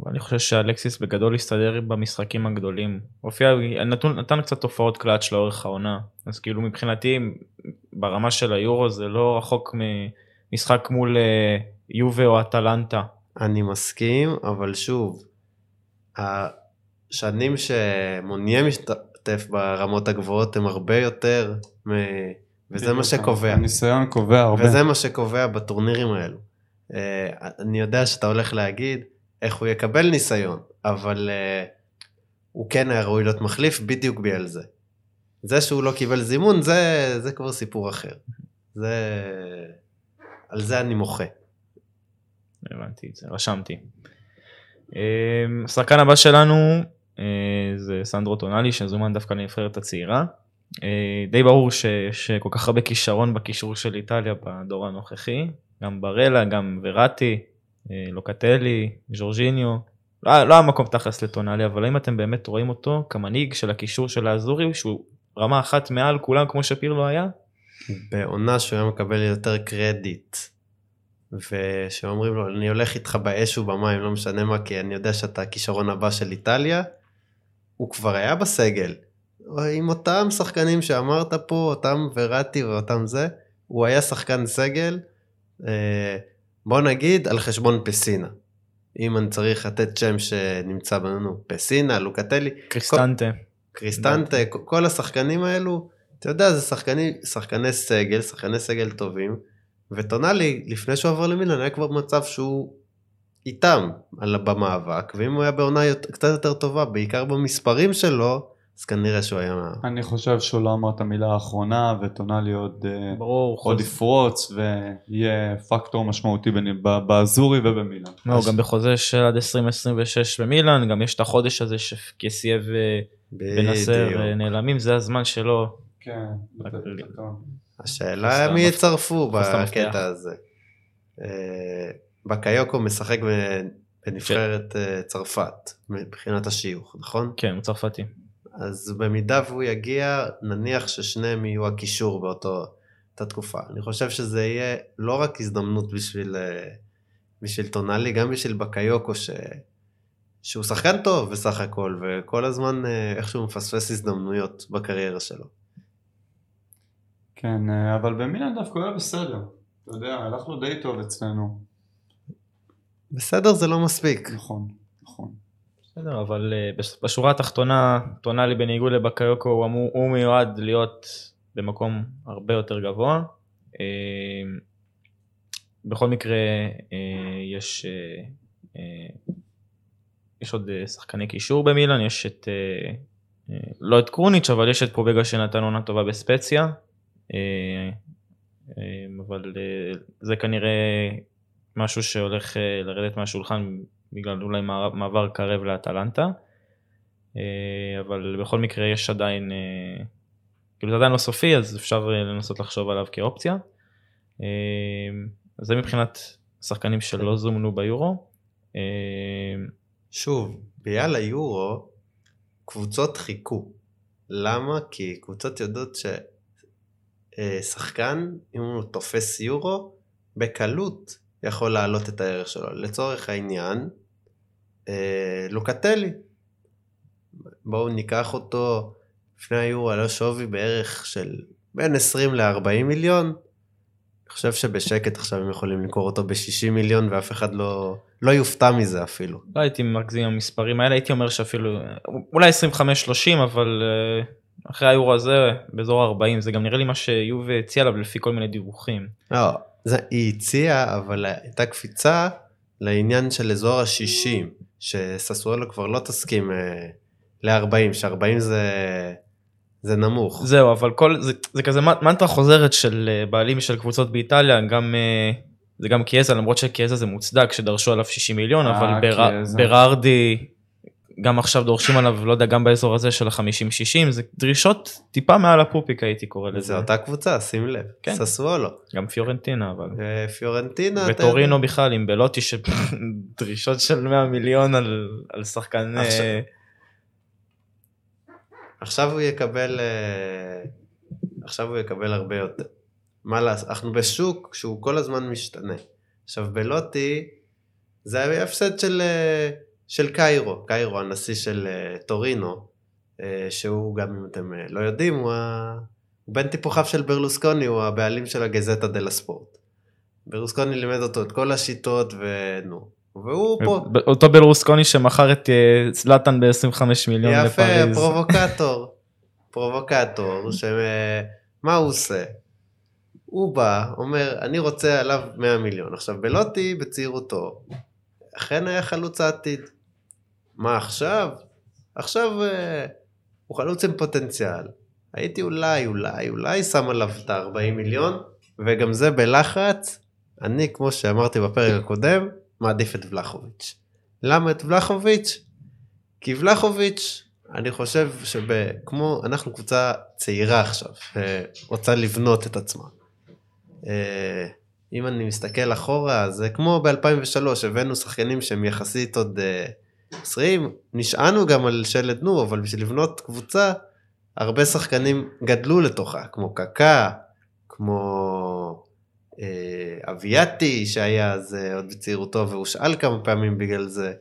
Speaker 1: אבל אני חושב שאלקסיס בגדול הסתדר במשחקים הגדולים. הופיע, נתון, נתן קצת תופעות קלאץ' לאורך העונה. אז כאילו מבחינתי ברמה של היורו זה לא רחוק ממשחק מול אה, יובה או אטלנטה.
Speaker 3: אני מסכים, אבל שוב, השנים שמוניה משת... לשתף ברמות הגבוהות הם הרבה יותר, מ... וזה מה שקובע.
Speaker 2: הניסיון קובע הרבה.
Speaker 3: וזה מה שקובע בטורנירים האלו. אה, אני יודע שאתה הולך להגיד איך הוא יקבל ניסיון, אבל אה, הוא כן היה ראוי להיות מחליף בדיוק בגלל זה. זה שהוא לא קיבל זימון, זה, זה כבר סיפור אחר. זה... על זה אני מוחה.
Speaker 1: הבנתי את זה, רשמתי. אה, השחקן הבא שלנו זה סנדרו טונאלי שזומן דווקא לנבחרת הצעירה. אה, די ברור שיש כל כך הרבה כישרון בקישור של איטליה בדור הנוכחי, גם ברלה, גם וראטי, אה, לוקטלי, ז'ורג'יניו. לא, לא המקום תכלס לטונאלי, אבל האם אתם באמת רואים אותו כמנהיג של הקישור של האזורי, שהוא רמה אחת מעל כולם כמו שפירלו היה?
Speaker 3: בעונה שהוא היה מקבל יותר קרדיט, ושאומרים לו, אני הולך איתך באש ובמים, לא משנה מה, כי אני יודע שאתה הכישרון הבא של איטליה, הוא כבר היה בסגל. עם אותם שחקנים שאמרת פה, אותם וראטי ואותם זה, הוא היה שחקן סגל, אה, בוא נגיד, על חשבון פסינה. אם אני צריך לתת שם שנמצא בנו, פסינה, לוקטלי,
Speaker 1: קריסטנטה.
Speaker 3: קריסטנטה, כל השחקנים האלו, אתה יודע, זה שחקני, שחקני סגל, שחקני סגל טובים, וטונאלי, לפני שהוא עבר למילן, היה כבר במצב שהוא איתם על, במאבק, ואם הוא היה בעונה יות- קצת יותר טובה, בעיקר במספרים שלו, אז כנראה שהוא היה...
Speaker 2: אני חושב שהוא לא אמר את המילה האחרונה, וטונאלי עוד, אה,
Speaker 1: ברור,
Speaker 2: עוד
Speaker 1: חוז...
Speaker 2: יפרוץ, ויהיה פקטור משמעותי באזורי ובמילאן.
Speaker 1: לא, גם בחוזה של עד 2026 במילאן, גם יש את החודש הזה שקסיה ובנסר
Speaker 3: בדיוק.
Speaker 1: אה, נעלמים, זה הזמן שלו.
Speaker 2: כן.
Speaker 3: השאלה מי יצרפו. בקטע הזה. בקיוקו משחק בנבחרת אה, צרפת, מבחינת השיוך, נכון?
Speaker 1: כן, הוא צרפתי.
Speaker 3: אז במידה והוא יגיע, נניח ששניהם יהיו הקישור באותו, אותה תקופה. אני חושב שזה יהיה לא רק הזדמנות בשביל, אה, בשביל טונאלי, גם בשביל בקיוקו, ש... שהוא שחקן טוב בסך הכל, וכל הזמן אה, איכשהו מפספס הזדמנויות בקריירה שלו.
Speaker 2: כן, אבל במילאן דווקא הוא היה בסדר. אתה יודע, הלך לו די טוב אצלנו.
Speaker 3: בסדר, זה לא מספיק.
Speaker 2: נכון, נכון.
Speaker 1: בסדר, אבל אה, בש- בשורה התחתונה, טונאלי בניגוד לבקיוקו, הוא, אמור, הוא מיועד להיות במקום הרבה יותר גבוה. אה, בכל מקרה, אה, יש, יש עוד שחקני קישור במילאן, יש את, לא את קרוניץ', אבל יש את פרובגה שנתן עונה טובה בספציה. אבל זה כנראה משהו שהולך אה, לרדת מהשולחן בגלל אולי מעבר- קרב לאטלנטה. אה, אבל בכל מקרה יש עדיין, אה, כאילו זה עדיין לא סופי אז אפשר לנסות לחשוב עליו כאופציה. זה מבחינת שחקנים שלא זומנו ביורו.
Speaker 3: שוב, ביאללה יורו, קבוצות חיכו. למה? כי קבוצות יודעות ששחקן, אם הוא תופס יורו, בקלות יכול להעלות את הערך שלו. לצורך העניין, אה, לוקטלי. בואו ניקח אותו, לפני היורו לו שווי בערך של בין 20 ל-40 מיליון. אני חושב שבשקט עכשיו הם יכולים למכור אותו ב-60 מיליון ואף אחד לא, לא יופתע מזה אפילו.
Speaker 1: לא הייתי מגזים עם המספרים האלה, הייתי אומר שאפילו אולי 25-30 אבל אה, אחרי היורו הזה באזור 40 זה גם נראה לי מה שיובה הציע עליו לפי כל מיני דיווחים.
Speaker 3: לא, זה, היא הציעה, אבל הייתה קפיצה לעניין של אזור ה-60, שססואלו כבר לא תסכים אה, ל-40, ש-40 זה, זה נמוך.
Speaker 1: זהו אבל כל זה, זה כזה מנטרה חוזרת של אה, בעלים של קבוצות באיטליה גם אה, זה גם קיאזה למרות שקיאזה זה מוצדק שדרשו עליו 60 מיליון
Speaker 2: אה,
Speaker 1: אבל בר. ברארדי גם עכשיו דורשים עליו לא יודע גם באזור הזה של ה-50-60 זה דרישות טיפה מעל הפופיק הייתי קורא לזה
Speaker 3: זה אותה קבוצה, שים לב.
Speaker 1: כן.
Speaker 3: ססואלו.
Speaker 1: גם פיורנטינה אבל
Speaker 3: ופיורנטינה. אתה
Speaker 1: וטורינו. בכלל עם בלוטי שדרישות של 100 מיליון על, על שחקן
Speaker 3: עכשיו-
Speaker 1: אה,
Speaker 3: עכשיו הוא יקבל, אה, עכשיו הוא יקבל הרבה יותר. מה לעשות, אנחנו בשוק שהוא כל הזמן משתנה. עכשיו בלוטי, זה היה הפסד של, אה, של קיירו, קיירו הנשיא של אה, טורינו, אה, שהוא גם אם אתם אה, לא יודעים, הוא, ה... הוא בן טיפוחיו של ברלוסקוני, הוא הבעלים של הגזטה דה לספורט. ברלוסקוני לימד אותו את כל השיטות ונו. והוא פה,
Speaker 1: אותו בלרוסקוני שמכר את זלאטן ב-25 מיליון
Speaker 3: יפה,
Speaker 1: לפריז.
Speaker 3: פרובוקטור. פרובוקטור, שמה הוא עושה? הוא בא, אומר, אני רוצה עליו 100 מיליון. עכשיו, בלוטי, בצעירותו, אכן היה חלוץ העתיד. מה עכשיו? עכשיו אה, הוא חלוץ עם פוטנציאל. הייתי אולי, אולי, אולי שם עליו את ה-40 מיליון, וגם זה בלחץ. אני, כמו שאמרתי בפרק הקודם, מעדיף את ולחוביץ'. למה את ולחוביץ'? כי ולחוביץ', אני חושב שכמו, אנחנו קבוצה צעירה עכשיו, שרוצה לבנות את עצמה. אה, אם אני מסתכל אחורה, זה כמו ב-2003, הבאנו שחקנים שהם יחסית עוד 20, נשענו גם על שלד נו, אבל בשביל לבנות קבוצה, הרבה שחקנים גדלו לתוכה, כמו קקה, כמו אה, אביאטי, שהיה אז אה, עוד בצעירותו והושאל כמה פעמים בגלל זה,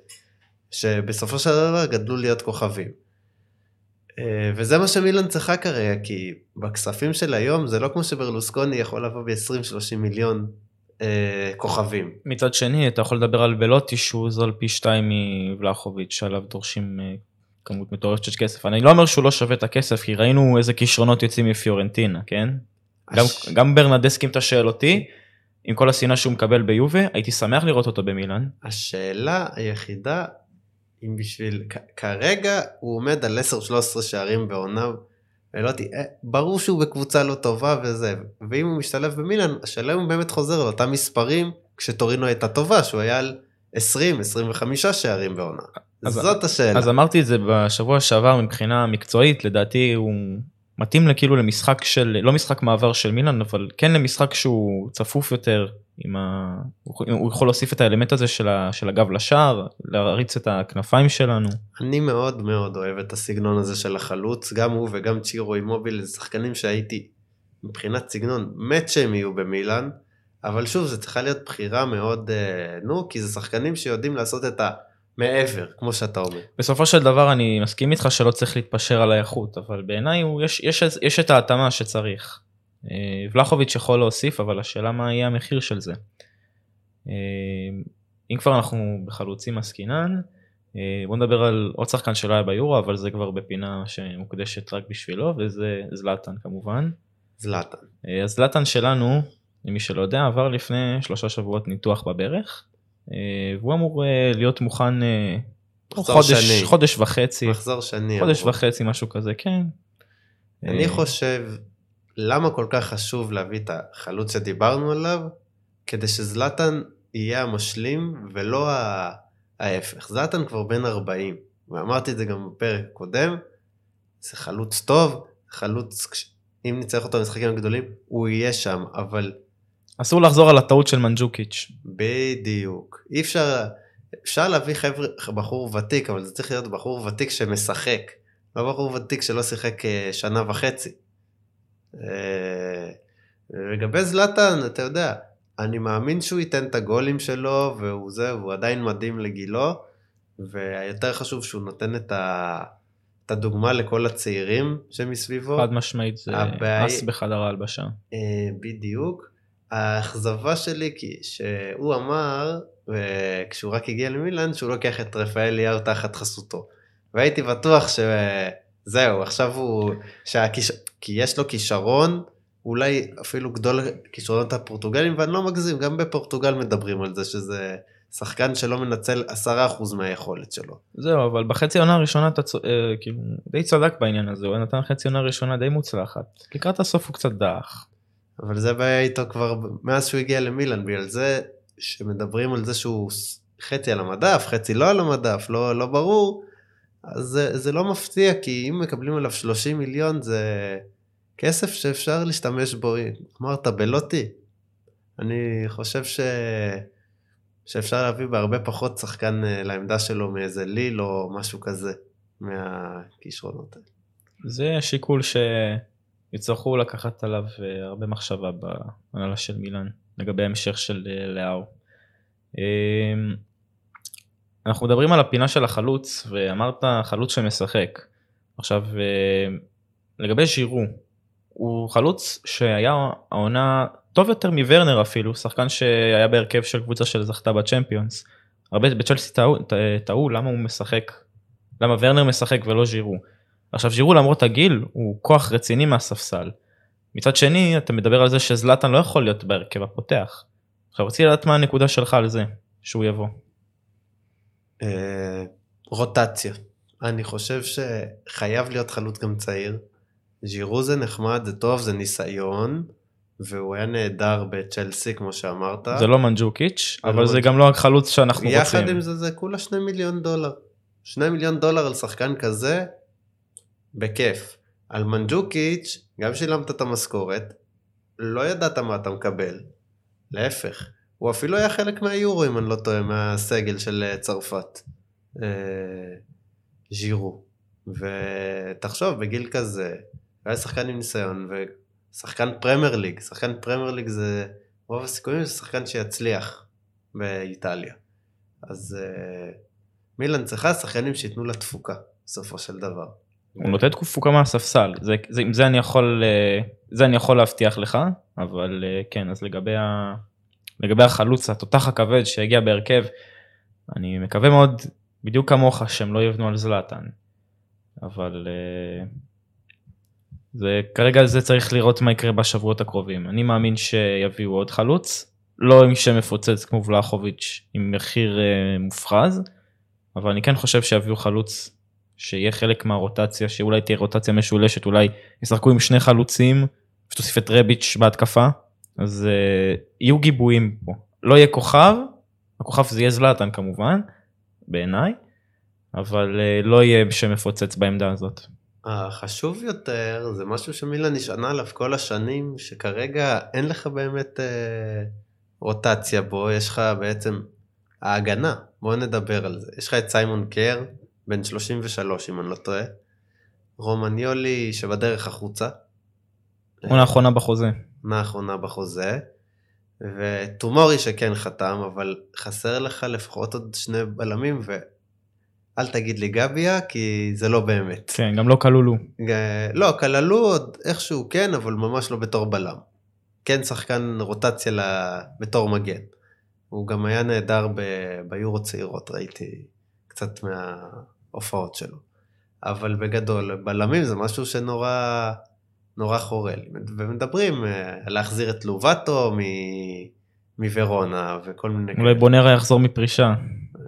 Speaker 3: שבסופו של דבר גדלו להיות כוכבים. אה, וזה מה שמילן צריכה כרגע, כי בכספים של היום זה לא כמו שברלוסקוני יכול לבוא ב-20-30 מיליון כוכבים.
Speaker 1: מצד שני, אתה יכול לדבר על בלוטי שהוא זול פי שתיים מבלחוביץ', שעליו דורשים אה, כמות מטורפת של כסף. אני לא אומר שהוא לא שווה את הכסף, כי ראינו איזה כישרונות יוצאים מפיורנטינה, כן? גם,
Speaker 3: הש-
Speaker 1: גם ברנדסקי, אם אתה שואל אותי, עם כל השנאה שהוא מקבל ביובה, הייתי שמח לראות אותו במילאן.
Speaker 3: השאלה היחידה, אם בשביל, כרגע הוא עומד על 10-13 שערים בעונה, אה, ברור שהוא בקבוצה לא טובה וזה, ואם הוא משתלב במילאן, השאלה אם הוא באמת חוזר לאותם מספרים, כשטורינו הייתה טובה, שהוא היה על 20-25 שערים בעונה.
Speaker 1: אז-
Speaker 3: זאת השאלה.
Speaker 1: אז אמרתי את זה בשבוע שעבר מבחינה מקצועית, לדעתי הוא מתאים לכאילו למשחק של, לא משחק מעבר של מילאן, אבל כן למשחק שהוא צפוף יותר, עם ה... הוא יכול להוסיף את האלמנט הזה של, ה... של הגב לשער, להריץ את הכנפיים שלנו.
Speaker 3: אני מאוד מאוד אוהב את הסגנון הזה של החלוץ, גם הוא וגם צ'ירו אימוביל, זה שחקנים שהייתי מבחינת סגנון מת שהם יהיו במילאן, אבל שוב, זה צריכה להיות בחירה מאוד, אה, נו, כי זה שחקנים שיודעים לעשות את המעבר, כמו שאתה אומר.
Speaker 1: בסופו של דבר אני מסכים איתך שלא צריך להתפשר על האיכות, אבל בעיניי יש, יש, יש את ההתאמה שצריך. אה, ולחוביץ' יכול להוסיף, אבל השאלה מה יהיה המחיר של זה. אה, אם כבר אנחנו בחלוצים עסקינן, אה, בוא נדבר על עוד שחקן שלא היה ביורו, אבל זה כבר בפינה שמוקדשת רק בשבילו, וזה זלאטן כמובן.
Speaker 3: זלאטן.
Speaker 1: אז זלאטן שלנו, למי שלא יודע, עבר לפני שלושה שבועות ניתוח בברך, והוא אמור אה, להיות מוכן אה, חודש,
Speaker 3: שני.
Speaker 1: חודש וחצי,
Speaker 3: מחזור שני.
Speaker 1: חודש
Speaker 3: אמרו.
Speaker 1: וחצי משהו כזה, כן.
Speaker 3: אני
Speaker 1: אה,
Speaker 3: חושב, למה כל כך חשוב להביא את החלוץ שדיברנו עליו? כדי שזלאטן יהיה המשלים ולא ההפך. זלאטן כבר בן 40, ואמרתי את זה גם בפרק הקודם, זה חלוץ טוב, חלוץ, אם נצטרך אותו במשחקים הגדולים, הוא יהיה שם, אבל
Speaker 1: אסור לחזור על הטעות של מנג'וקיץ'.
Speaker 3: בדיוק. אי אפשר, אפשר להביא חבר'ה, בחור ותיק, אבל זה צריך להיות בחור ותיק שמשחק. לא בחור ותיק שלא שיחק אה, שנה וחצי. אה, לגבי זלאטן, אתה יודע, אני מאמין שהוא ייתן את הגולים שלו, והוא זה, והוא עדיין מדהים לגילו, והיותר חשוב שהוא נותן את, ה, את הדוגמה לכל הצעירים שמסביבו.
Speaker 1: חד משמעית זה
Speaker 3: הבעיה-
Speaker 1: אס בחדר ההלבשה.
Speaker 3: אה, בדיוק. האכזבה שלי כי שהוא אמר, כשהוא רק הגיע למילאן, שהוא לוקח את רפאל אליהו תחת חסותו. והייתי בטוח שזהו, עכשיו הוא... שהכיש... כי יש לו כישרון, אולי אפילו גדול כישרונות הפורטוגלים, ואני לא מגזים, גם בפורטוגל מדברים על זה שזה שחקן שלא מנצל 10% מהיכולת שלו.
Speaker 1: זהו, אבל בחצי העונה הראשונה אתה צ- אה, כאילו די צדק בעניין הזה, הוא נתן חצי עונה ראשונה די מוצלחת. לקראת הסוף הוא קצת דח.
Speaker 3: אבל זה בעיה איתו כבר מאז שהוא הגיע למילאן, בגלל זה שמדברים על זה שהוא חצי על המדף, חצי לא על המדף, לא, לא ברור, אז זה, זה לא מפתיע, כי אם מקבלים עליו 30 מיליון זה כסף שאפשר להשתמש בו. אמרת בלוטי, אני חושב ש... שאפשר להביא בהרבה פחות שחקן אה, לעמדה שלו מאיזה ליל או משהו כזה, מהכישרונות האלה.
Speaker 1: זה שיקול שיצטרכו לקחת עליו אה, הרבה מחשבה בהנהלה של מילאן לגבי ההמשך של אה, לאהו. אה, אנחנו מדברים על הפינה של החלוץ ואמרת חלוץ שמשחק. עכשיו אה, לגבי ז'ירו, הוא חלוץ שהיה העונה טוב יותר מוורנר אפילו, שחקן שהיה בהרכב של קבוצה שזכתה בצ'מפיונס. הרבה בצ'לסי טעו, טעו למה הוא משחק, למה וורנר משחק ולא ז'ירו. עכשיו ז'ירו למרות הגיל הוא כוח רציני מהספסל. מצד שני אתה מדבר על זה שזלאטן לא יכול להיות בהרכב הפותח. עכשיו רציתי לדעת מה הנקודה שלך על זה שהוא יבוא.
Speaker 3: אה, רוטציה. אני חושב שחייב להיות חלוץ גם צעיר. ז'ירו זה נחמד, זה טוב, זה ניסיון, והוא היה נהדר בצ'לסי כמו שאמרת.
Speaker 1: זה לא מנג'וקיץ'
Speaker 3: זה
Speaker 1: אבל
Speaker 3: לא
Speaker 1: זה גם לא החלוץ שאנחנו
Speaker 3: יחד
Speaker 1: רוצים.
Speaker 3: עם זה זה כולה שני מיליון דולר. שני מיליון דולר על שחקן כזה, בכיף. על מנג'וקיץ', גם שילמת את המשכורת, לא ידעת מה אתה מקבל. להפך. הוא אפילו היה חלק מהיורו, אם אני לא טועה, מהסגל של אה, צרפת. אה, ז'ירו. ותחשוב, בגיל כזה, היה שחקן עם ניסיון, ושחקן פרמייר ליג. שחקן פרמייר ליג זה, רוב הסיכויים זה שחקן שיצליח באיטליה. אז אה, מילאן צריכה שחקנים שייתנו לה תפוקה, בסופו של דבר.
Speaker 1: הוא נותן תפוקה מהספסל זה, זה, עם זה אני יכול אה, זה אני יכול להבטיח לך אבל אה, כן אז לגבי, ה, לגבי החלוץ התותח הכבד שהגיע בהרכב אני מקווה מאוד בדיוק כמוך שהם לא יבנו על זלאטן. אבל אה, זה כרגע זה צריך לראות מה יקרה בשבועות הקרובים. אני מאמין שיביאו עוד חלוץ לא עם שם מפוצץ כמו ולחוביץ' עם מחיר מופרז אבל אני כן חושב שיביאו חלוץ שיהיה חלק מהרוטציה שאולי תהיה רוטציה משולשת אולי ישחקו עם שני חלוצים שתוסיף את רביץ' בהתקפה אז uh, יהיו גיבויים פה לא יהיה כוכב הכוכב זה יהיה זלאטן כמובן בעיניי אבל uh, לא יהיה שמפוצץ בעמדה הזאת.
Speaker 3: החשוב יותר זה משהו שמילאן נשענה עליו כל השנים, שכרגע אין לך באמת אה, רוטציה בו, יש לך בעצם ההגנה, בוא נדבר על זה. יש לך את סיימון קר, בן 33 אם אני לא טועה, רומניולי שבדרך החוצה,
Speaker 1: עונה האחרונה בחוזה.
Speaker 3: עונה האחרונה בחוזה, וטומורי שכן חתם, אבל חסר לך לפחות עוד שני בלמים, ואל תגיד לי גביה, כי זה לא באמת.
Speaker 1: כן גם לא כלולו.
Speaker 3: לא, כללו עוד איכשהו כן, אבל ממש לא בתור בלם. כן שחקן רוטציה ל... בתור מגן. הוא גם היה נהדר ב... ביורו צעירות, ראיתי קצת מההופעות שלו. אבל בגדול, בלמים זה משהו שנורא נורא חורה לי. ומדברים אה, להחזיר את לובטו מ... מוורונה וכל מיני...
Speaker 1: אולי בונרה יחזור מפרישה.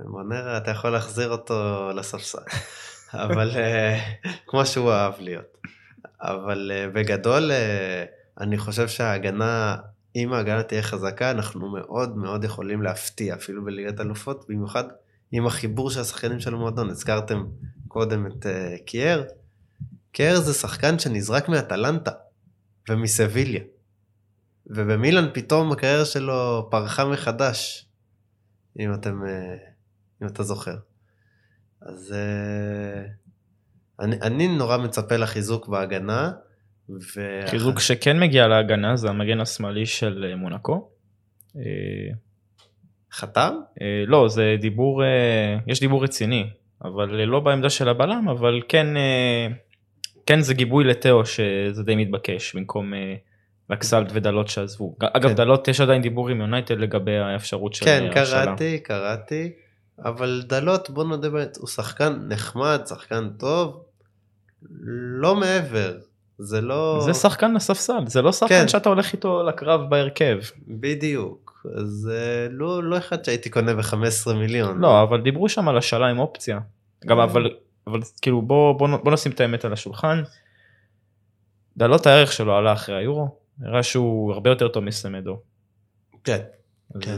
Speaker 3: מונרה, אתה יכול להחזיר אותו לספסל. אבל אה, כמו שהוא אהב להיות. אבל אה, בגדול, אני חושב שההגנה, אם ההגנה תהיה חזקה, אנחנו מאוד מאוד יכולים להפתיע, אפילו בליגת אלופות, במיוחד עם החיבור של השחקנים של המועדון. הזכרתם קודם את אה, קייר. קייר זה שחקן שנזרק מאטלנטה ומסביליה. ובמילאן פתאום הקריירה שלו פרחה מחדש, אם אתם, אה, אם אתה זוכר. אז אה, אני, אני נורא מצפה לחיזוק בהגנה. ו...
Speaker 1: חיזוק שכן מגיע להגנה זה המגן השמאלי של מונקו.
Speaker 3: חתם?
Speaker 1: אה, לא זה דיבור אה, יש דיבור רציני אבל אה, לא בעמדה של הבלם אבל כן כן זה גיבוי לתאו שזה די מתבקש במקום לקסלט ודלות שעזבו אגב
Speaker 3: כן.
Speaker 1: דלות יש עדיין דיבור עם יונייטד לגבי האפשרות של
Speaker 3: כן,
Speaker 1: השאלה.
Speaker 3: קראתי, קראתי. אבל דלות, בוא נודה באמת, הוא שחקן נחמד, שחקן טוב, לא מעבר. זה לא...
Speaker 1: זה שחקן לספסל זה לא שחקן
Speaker 3: כן.
Speaker 1: שאתה הולך איתו לקרב בהרכב
Speaker 3: בדיוק. אז אה, לא, לא אחד שהייתי קונה ב-15 מיליון.
Speaker 1: לא אבל דיברו שם על השאלה עם אופציה גם אבל אבל כאילו בוא בוא, בוא נשים את האמת על השולחן. דלות הערך שלו עלה אחרי היורו הראה שהוא הרבה יותר טוב מסמדו.
Speaker 3: כן.
Speaker 1: אז
Speaker 3: כן.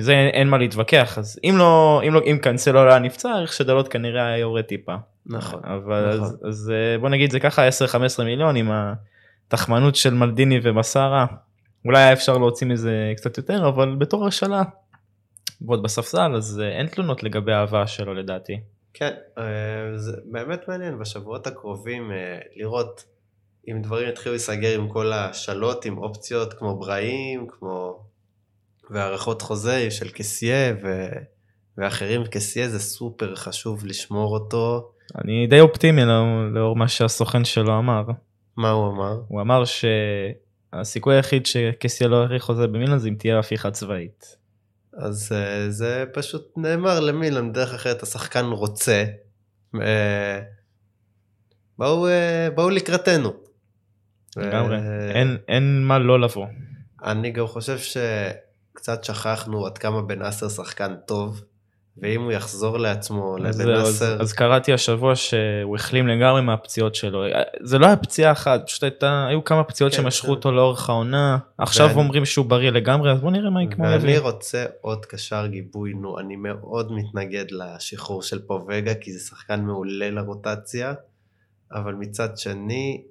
Speaker 1: זה, אין, אין מה להתווכח אז אם לא אם לא אם קאנסלו לא היה נפצע הערך של דלות כנראה היה יורד טיפה.
Speaker 3: נכון.
Speaker 1: אבל
Speaker 3: נכון.
Speaker 1: אז, אז אה, בוא נגיד זה ככה 10-15 מיליון עם התחמנות של מלדיני ומסארה אולי היה אפשר להוציא מזה קצת יותר אבל בתור השאלה. ועוד בספסל אז אה, אין תלונות לגבי האהבה שלו לדעתי.
Speaker 3: כן, אה, זה באמת מעניין בשבועות הקרובים אה, לראות אם דברים יתחילו להיסגר עם כל השאלות, עם אופציות כמו בראים, כמו... והארכות חוזה של קסיה ו... ואחרים, קסיה זה סופר חשוב לשמור אותו.
Speaker 1: אני די אופטימי לאור, לאור מה שהסוכן שלו אמר.
Speaker 3: מה הוא אמר?
Speaker 1: הוא אמר שהסיכוי היחיד שקסיה לא יאריך חוזה במילאן זה אם תהיה הפיכה צבאית.
Speaker 3: אז אה, זה פשוט נאמר למילן, דרך אחרת השחקן רוצה. אה, בואו, אה, בואו לקראתנו.
Speaker 1: לגמרי. אין- אין מה לא לבוא.
Speaker 3: אני גם חושב שקצת שכחנו עד כמה בן אסר שחקן טוב, ואם הוא יחזור לעצמו לבן
Speaker 1: זהו, אז- אז קראתי השבוע שהוא החלים לגמרי מהפציעות שלו. זה לא היה פציעה אחת, פשוט הייתה, היו כמה פציעות
Speaker 3: כן,
Speaker 1: שמשכו
Speaker 3: כן.
Speaker 1: אותו לאורך העונה. עכשיו
Speaker 3: ואני-
Speaker 1: אומרים שהוא בריא לגמרי, אז בוא נראה מה יקרה.
Speaker 3: ואני רוצה עוד קשר גיבוי, נו, אני מאוד מתנגד לשחרור של פובגה, כי זה שחקן מעולה לרוטציה, אבל מצד שני,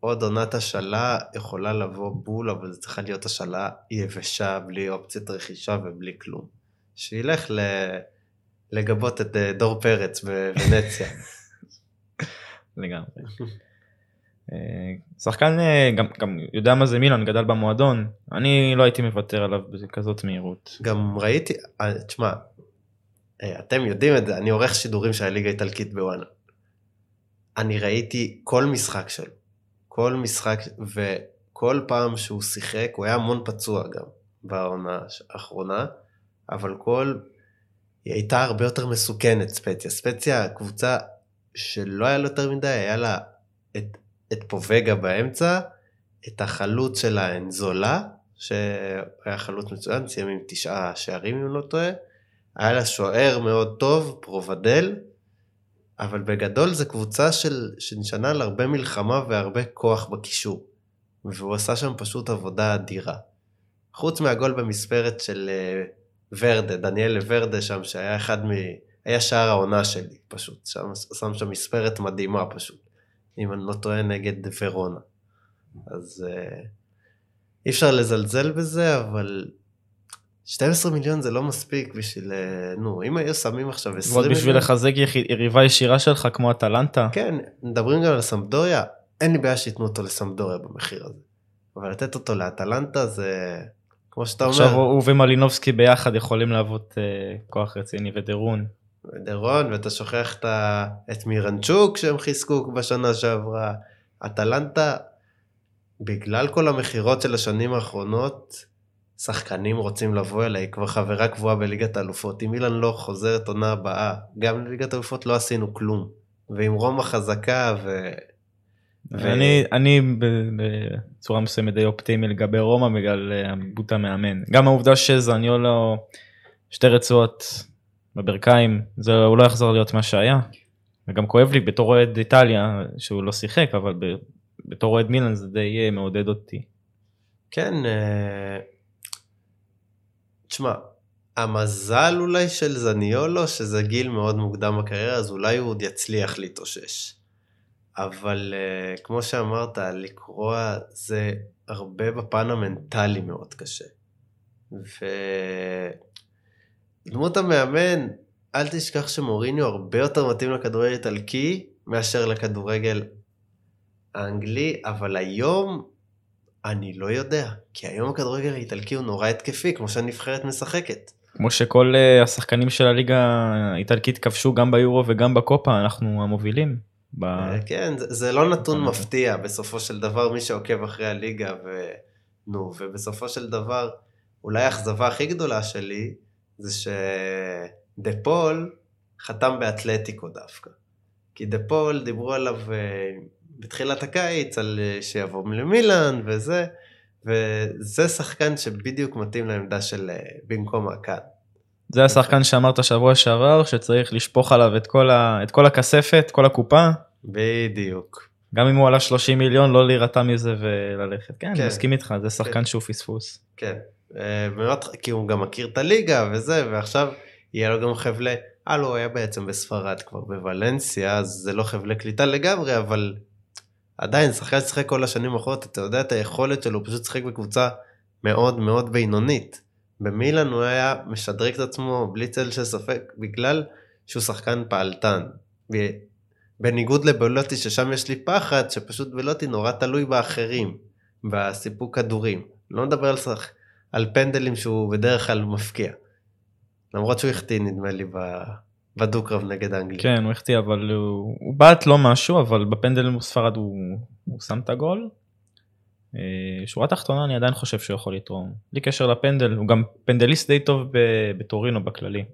Speaker 3: עוד עונת השאלה יכולה לבוא בול, אבל זו צריכה להיות השאלה יבשה, בלי אופציית רכישה ובלי כלום. שילך ל... לגבות את אה, דור פרץ בוונציה.
Speaker 1: לגמרי. אה, שחקן אה, גם, גם יודע מה זה מילאן, גדל במועדון, אני לא הייתי מוותר עליו בכזאת מהירות.
Speaker 3: גם ראיתי, תשמע, אתם יודעים את זה, אני עורך שידורים של הליגה האיטלקית בוואנה. אני ראיתי כל משחק שלו, כל משחק, וכל פעם שהוא שיחק, הוא היה המון פצוע גם בעונה האחרונה, אבל כל... היא הייתה הרבה יותר מסוכנת, ספציה. ספציה, קבוצה שלא היה לה יותר מדי, היה לה את, את פובגה באמצע, את החלוץ שלה אנזולה, שהיה חלוץ מצוין, סיים עם תשעה שערים אם לא טועה. היה לה שוער מאוד טוב, פרובדל, אבל בגדול זו קבוצה של, שנשענה על הרבה מלחמה והרבה כוח בקישור. והוא עשה שם פשוט עבודה אדירה. חוץ מהגול במספרת של אה, ורדה, דניאל ורדה שם, שהיה אחד מ... היה שער העונה שלי, פשוט. שם, שם שם מספרת מדהימה פשוט. אם אני לא טועה נגד ורונה. אז אה, אי אפשר לזלזל בזה, אבל 12 מיליון זה לא מספיק בשביל, אה, נו, אם היו שמים עכשיו 20
Speaker 1: ועוד
Speaker 3: מיליון...
Speaker 1: בשביל לחזק יריבה ישירה שלך כמו אטלנטה,
Speaker 3: כן, מדברים גם על סמדוריה, אין לי בעיה שייתנו אותו לסמדוריה במחיר הזה. אבל לתת אותו לאטלנטה זה, כמו שאתה
Speaker 1: עכשיו
Speaker 3: אומר,
Speaker 1: הוא ומלינובסקי ביחד יכולים להוות אה, כוח רציני ודרון.
Speaker 3: דרון, ואתה שוכח את. את מירנצ'וק שהם חיזקו בשנה שעברה. אטלנטה, בגלל כל המכירות של השנים האחרונות, שחקנים רוצים לבוא אליה, היא כבר חברה קבועה בליגת האלופות. אם אילן לא חוזרת עונה הבאה, גם לליגת האלופות לא עשינו כלום. ועם רומא חזקה ו... ו-
Speaker 1: אני בצורה מסוימת די אופטימי לגבי רומא בגלל אה, עיבוד המאמן. גם העובדה שזניולו שתי רצועות בברכיים זה הוא לא יחזור להיות מה שהיה. וגם כואב לי בתור אוהד איטליה שהוא לא שיחק אבל בתור אוהד מילאן זה די אה, מעודד אותי.
Speaker 3: כן, אה, תשמע, המזל אולי של זניולו, שזה גיל מאוד מוקדם בקריירה, אז אולי הוא עוד יצליח להתאושש. אבל אה, כמו שאמרת, לקרוע זה הרבה בפן המנטלי מאוד קשה. ודמות המאמן, אל תשכח שמוריניו הרבה יותר מתאים לכדורגל איטלקי מאשר לכדורגל האנגלי, אבל היום אני לא יודע, כי היום הכדורגל האיטלקי הוא נורא התקפי, כמו שהנבחרת משחקת.
Speaker 1: כמו שכל אה, השחקנים של הליגה האיטלקית כבשו גם ביורו וגם בקופה אנחנו המובילים. ב...
Speaker 3: אה, כן, זה, זה לא נתון. מפתיע, בסופו של דבר מי שעוקב אחרי הליגה, ו... נו, ובסופו של דבר, אולי האכזבה הכי גדולה שלי, זה שדה פול חתם באתלטיקו דווקא. כי דה פול דיברו עליו אה, בתחילת הקיץ, על אה, שיבוא למילאן וזה, וזה שחקן שבדיוק מתאים לעמדה של במקום הקאן.
Speaker 1: זה השחקן שאמרת שבוע שעבר שצריך לשפוך עליו את כל, ה... את כל הכספת, כל הקופה,
Speaker 3: בדיוק.
Speaker 1: גם אם הוא עלה 30 מיליון לא להירתע מזה וללכת. כן,
Speaker 3: כן.
Speaker 1: אני מסכים איתך, זה שחקן
Speaker 3: כן.
Speaker 1: שהוא פספוס.
Speaker 3: כן, אה, מאוד, כי הוא גם מכיר את הליגה וזה, ועכשיו יהיה לו גם חבלי, אה, לא, הוא היה בעצם בספרד כבר בוולנסיה, אז זה לא חבלי קליטה לגמרי, אבל עדיין, שחקן ששיחק כל השנים האחרונות, אתה יודע את היכולת שלו, הוא פשוט שיחק בקבוצה מאוד מאוד בינונית. במילאן הוא היה משדרג את עצמו בלי צל של ספק, בגלל שהוא שחקן פעלתן. בניגוד לבלוטי, ששם יש לי פחד, שפשוט בלוטי נורא תלוי באחרים, בסיפוק כדורים. לא נדבר על, שח... על פנדלים שהוא בדרך כלל מפקיע. למרות שהוא החטיא נדמה לי בדו-קרב נגד אנגליה.
Speaker 1: כן, הוא החטיא, אבל הוא, הוא בעט לא משהו, אבל בפנדל מול ספרד הוא, הוא שם את הגול. אה, שורה תחתונה אני עדיין חושב שהוא יכול לתרום. בלי קשר לפנדל, הוא גם פנדליסט די טוב בטורינו בכללי.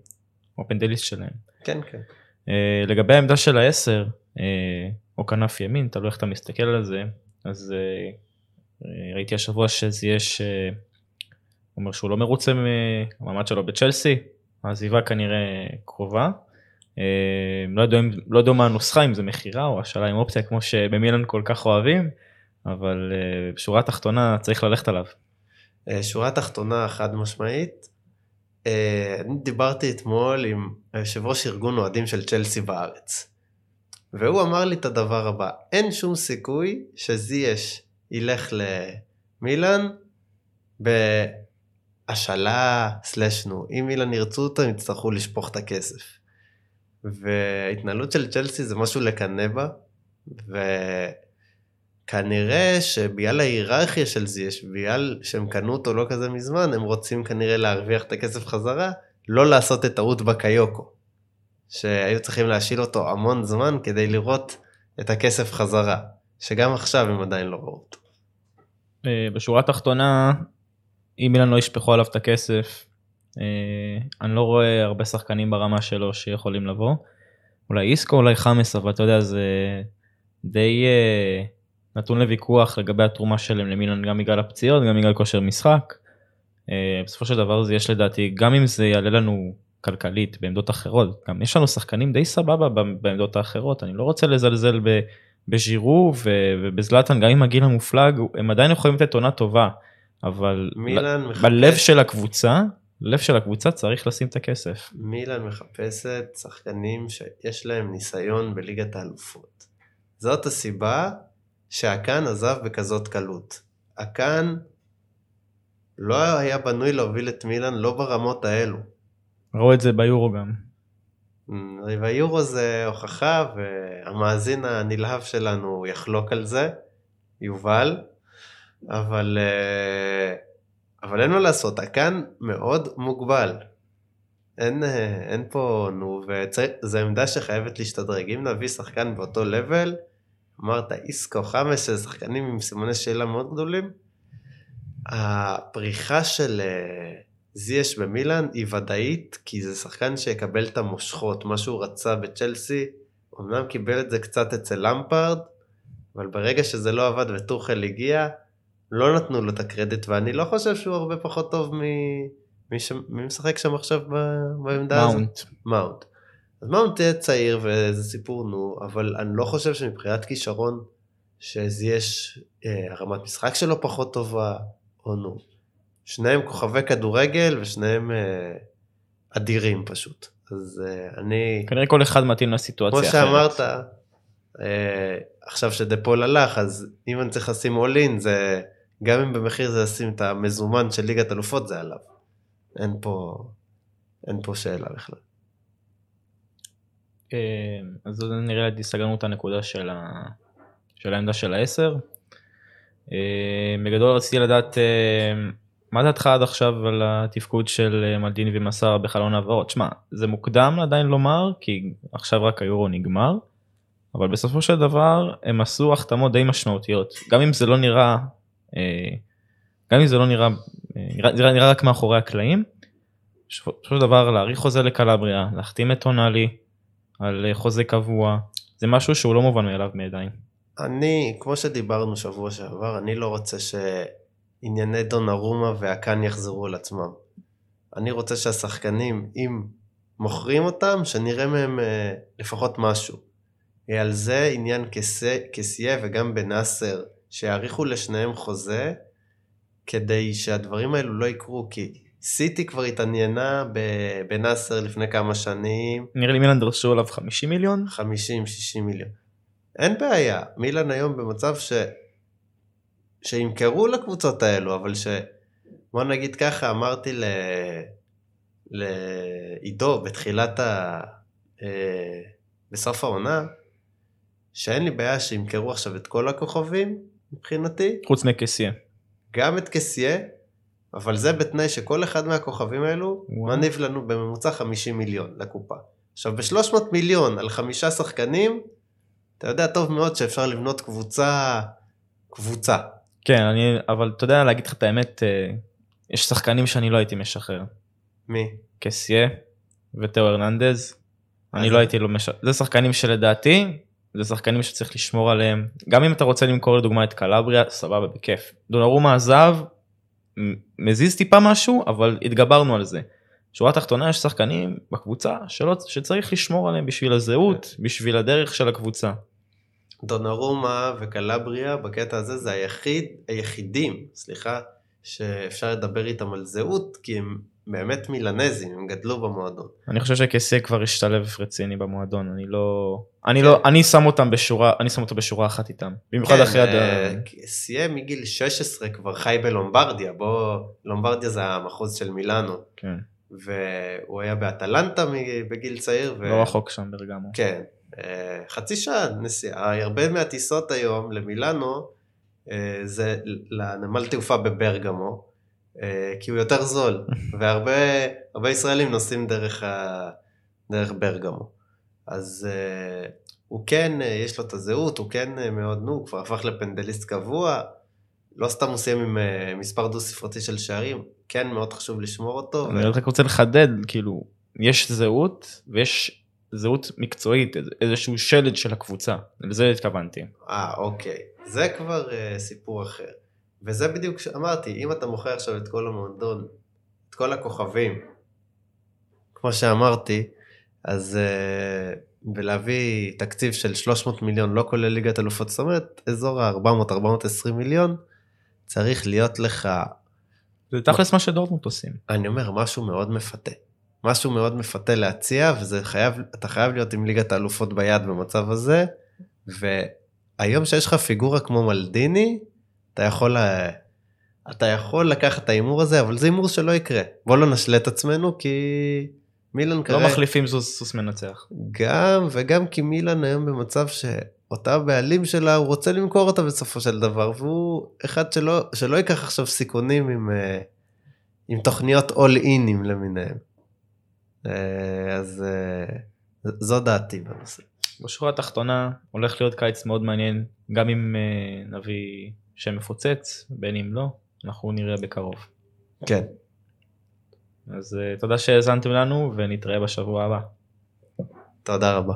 Speaker 1: הוא הפנדליסט שלהם.
Speaker 3: כן, כן.
Speaker 1: אה, לגבי העמדה של העשר, אה, או כנף ימין, תלוי איך אתה מסתכל על זה. אז ראיתי השבוע שזייש אה, אומר שהוא לא מרוצה מהמעמד שלו בצ'לסי, העזיבה כנראה קרובה. לא יודע, לא יודע מה הנוסחה, אם זה מכירה או השאלה עם אופציה כמו שבמילן כל כך אוהבים, אבל אה, בשורה התחתונה צריך ללכת עליו.
Speaker 3: אה, שורה תחתונה חד משמעית. אה, אני דיברתי אתמול עם היושב ראש ארגון אוהדים של צ'לסי בארץ. והוא אמר לי את הדבר הבא, אין שום סיכוי שזייש ילך למילאן בהשאלה סלש נו. אם מילאן ירצו אותו הם יצטרכו לשפוך את הכסף. וההתנהלות של צ'לסי זה משהו לקנא בה, וכנראה שבגלל ההיררכיה של זייש, בגלל שהם קנו אותו לא כזה מזמן, הם רוצים כנראה להרוויח את הכסף חזרה, לא לעשות את טעות בקיוקו. שהיו צריכים להשיל אותו המון זמן כדי לראות את הכסף חזרה, שגם עכשיו הם עדיין לא ראו אותו.
Speaker 1: אה, בשורה התחתונה, אם אילן לא ישפכו עליו את הכסף, אה, אני לא רואה הרבה שחקנים ברמה שלו שיכולים לבוא. אולי איסקו, אולי חמאס, אבל אתה יודע, זה די אה, נתון לוויכוח לגבי התרומה שלהם למילן, גם בגלל הפציעות, גם בגלל כושר משחק. אה, בסופו של דבר זה יש לדעתי, גם אם זה יעלה לנו כלכלית בעמדות אחרות, גם יש לנו שחקנים די סבבה ב- בעמדות האחרות, אני לא רוצה לזלזל ב... בז'ירו ובזלאטן, גם עם הגיל המופלג, הם עדיין יכולים לתת עונה טובה, אבל
Speaker 3: מילאן מחפש...
Speaker 1: בלב של הקבוצה, לב של הקבוצה צריך לשים את הכסף.
Speaker 3: מילאן מחפשת שחקנים שיש להם ניסיון בליגת האלופות. זאת הסיבה שהקאן עזב בכזאת קלות. הקאן לא היה בנוי להוביל את מילאן לא ברמות האלו.
Speaker 1: ראו את זה ביורו גם.
Speaker 3: והיורו זה הוכחה והמאזין הנלהב שלנו יחלוק על זה, יובל, אבל, אה, אבל אין מה לעשות, הקאן מאוד מוגבל. אין, אה, אין פה, נו, וזו עמדה שחייבת להשתדרג. אם נביא שחקן באותו לבל, אמרת איסקו חמש, שזה שחקנים עם סימני שאלה מאוד גדולים, הפריחה של אה, זייש במילאן היא ודאית, כי זה שחקן שיקבל את המושכות, מה שהוא רצה בצ'לסי, אמנם קיבל את זה קצת אצל למפרד, אבל ברגע שזה לא עבד וטוחל הגיע, לא נתנו לו את הקרדיט, ואני לא חושב שהוא הרבה פחות טוב מ... מי, ש... מי משחק שם עכשיו ב... בעמדה הזאת?
Speaker 1: מאונט.
Speaker 3: אז מאונט צעיר וזה סיפור נו, אבל אני לא חושב שמבחינת כישרון, שיש אה, הרמת משחק שלו פחות טובה, או נו. שניהם כוכבי כדורגל ושניהם אה, אדירים פשוט. אז אה, אני,
Speaker 1: כנראה כל אחד מתאים לסיטואציה
Speaker 3: כמו
Speaker 1: אחרת.
Speaker 3: שאמרת, אה, עכשיו שדפול הלך, אז אם אני צריך לשים אולין, זה, גם אם במחיר זה לשים את המזומן של ליגת אלופות, זה עליו. אין פה, אין פה שאלה בכלל.
Speaker 1: אה, אז נראה לי סגרנו את הנקודה של, ה... של העמדה של העשר. אה, בגדול רציתי לדעת אה, מה דעתך עד עכשיו על התפקוד של מלדיני ומסר בחלון העברות. שמע, זה מוקדם עדיין לומר כי עכשיו רק היורו נגמר, אבל בסופו של דבר הם עשו החתמות די משמעותיות. גם אם זה לא נראה, אה, גם אם זה לא נראה, אה, נראה, נראה, נראה רק מאחורי הקלעים, בסופו של דבר להאריך חוזה לקלבריה, להחתים את טונאלי, על אה, חוזה קבוע, זה משהו שהוא לא מובן מאליו מידיים.
Speaker 3: אני, כמו שדיברנו שבוע שעבר, אני לא רוצה שענייני דונרומה והקאן יחזרו על עצמם. אני רוצה שהשחקנים, אם מוכרים אותם, שנראה מהם אה, לפחות משהו. אה, על זה עניין קסיה וגם בנאסר, שיאריכו לשניהם חוזה, כדי שהדברים האלו לא יקרו, כי סיטי כבר התעניינה בנאסר לפני כמה שנים,
Speaker 1: נראה לי מילן דרשו עליו 50 מיליון.
Speaker 3: 50-60 מיליון. אין בעיה, מילאן היום במצב ש... שימכרו לקבוצות האלו, אבל ש... בוא נגיד ככה, אמרתי ל... לעידו בתחילת ה... אה, בסוף העונה, שאין לי בעיה שימכרו עכשיו את כל הכוכבים, מבחינתי,
Speaker 1: חוץ מקסיה.
Speaker 3: גם את קסיה, אבל זה בתנאי שכל אחד מהכוכבים האלו
Speaker 1: וואו.
Speaker 3: מניב לנו בממוצע 50 מיליון לקופה. עכשיו ב-300 מיליון על חמישה שחקנים, אתה יודע טוב מאוד שאפשר לבנות קבוצה, קבוצה.
Speaker 1: כן, אני, אבל אתה יודע להגיד לך את האמת, אה, יש שחקנים שאני לא הייתי משחרר.
Speaker 3: מי?
Speaker 1: קסיה ותאו הרננדז. אני
Speaker 3: אז-
Speaker 1: לא הייתי לא משחרר. זה שחקנים שלדעתי, זה שחקנים שצריך לשמור עליהם. גם אם אתה רוצה למכור לדוגמה את קלבריה, סבבה, בכיף. דונרומה עזב, מזיז טיפה משהו, אבל התגברנו על זה. שורה תחתונה יש שחקנים בקבוצה שלא, שצריך לשמור עליהם בשביל הזהות, בשביל הדרך של הקבוצה.
Speaker 3: דונרומה וקלבריה בקטע הזה זה היחיד, היחידים, סליחה, שאפשר לדבר איתם על זהות, כי הם באמת מילנזים, הם גדלו במועדון.
Speaker 1: אני חושב שקסה כבר השתלב רציני במועדון, אני לא... אני לא... אני שם אותם בשורה, אני שם אותו בשורה אחת איתם. במיוחד אחרי הד...
Speaker 3: אה, סיים מגיל 16 כבר חי בלומברדיה, בוא, לומברדיה זה המחוז של מילאנו,
Speaker 1: כן,
Speaker 3: והוא היה באטלנטה בגיל צעיר. ו...
Speaker 1: לא רחוק שם ברגמו.
Speaker 3: כן, אה, חצי שעה נסיעה, הרבה מהטיסות היום למילאנו אה, זה לנמל תעופה בברגמו, אה, כי הוא יותר זול, והרבה הרבה ישראלים נוסעים דרך, ה, דרך ברגמו. אז אה, הוא כן, אה, יש לו את הזהות, הוא כן אה, מאוד, נו, הוא כבר הפך לפנדליסט קבוע, לא סתם הוא סיים עם אה, מספר דו ספרתי של שערים, כן מאוד חשוב לשמור אותו.
Speaker 1: אני רק רוצה לחדד, כאילו, יש זהות ויש זהות מקצועית, איזשהו שלד של הקבוצה, לזה התכוונתי.
Speaker 3: אה, אוקיי. זה כבר uh, סיפור אחר. וזה בדיוק שאמרתי, אם אתה מוכר עכשיו את כל המועדון, את כל הכוכבים, כמו שאמרתי, אז uh, ולהביא תקציב של 300 מיליון, לא כולל ליגת אלופות, זאת אומרת, אזור ה-400-420 מיליון, צריך להיות לך,
Speaker 1: זה תכלס מה שדורטמונד עושים.
Speaker 3: אני אומר, משהו מאוד מפתה. משהו מאוד מפתה להציע, וזה חייב, אתה חייב להיות עם ליגת האלופות ביד במצב הזה, והיום שיש לך פיגורה כמו מלדיני, אתה יכול, אתה יכול לקחת את ההימור הזה, אבל זה הימור שלא יקרה. בוא לא נשלה את עצמנו, כי מילן
Speaker 1: לא
Speaker 3: כרגע...
Speaker 1: מחליפים סוס סוס מנצח.
Speaker 3: גם, וגם כי מילן היום במצב שאותה בעלים שלה, הוא רוצה למכור אותה בסופו של דבר, והוא אחד שלא, שלא ייקח עכשיו סיכונים עם, אה, עם תוכניות inים למיניהם. אה, אז אה, זו דעתי בנושא.
Speaker 1: בשורה התחתונה הולך להיות קיץ מאוד מעניין, גם אם נביא שם מפוצץ, בין אם לא, אנחנו נראה בקרוב.
Speaker 3: כן.
Speaker 1: אז אה, תודה שהאזנתם לנו ונתראה בשבוע הבא.
Speaker 3: תודה רבה.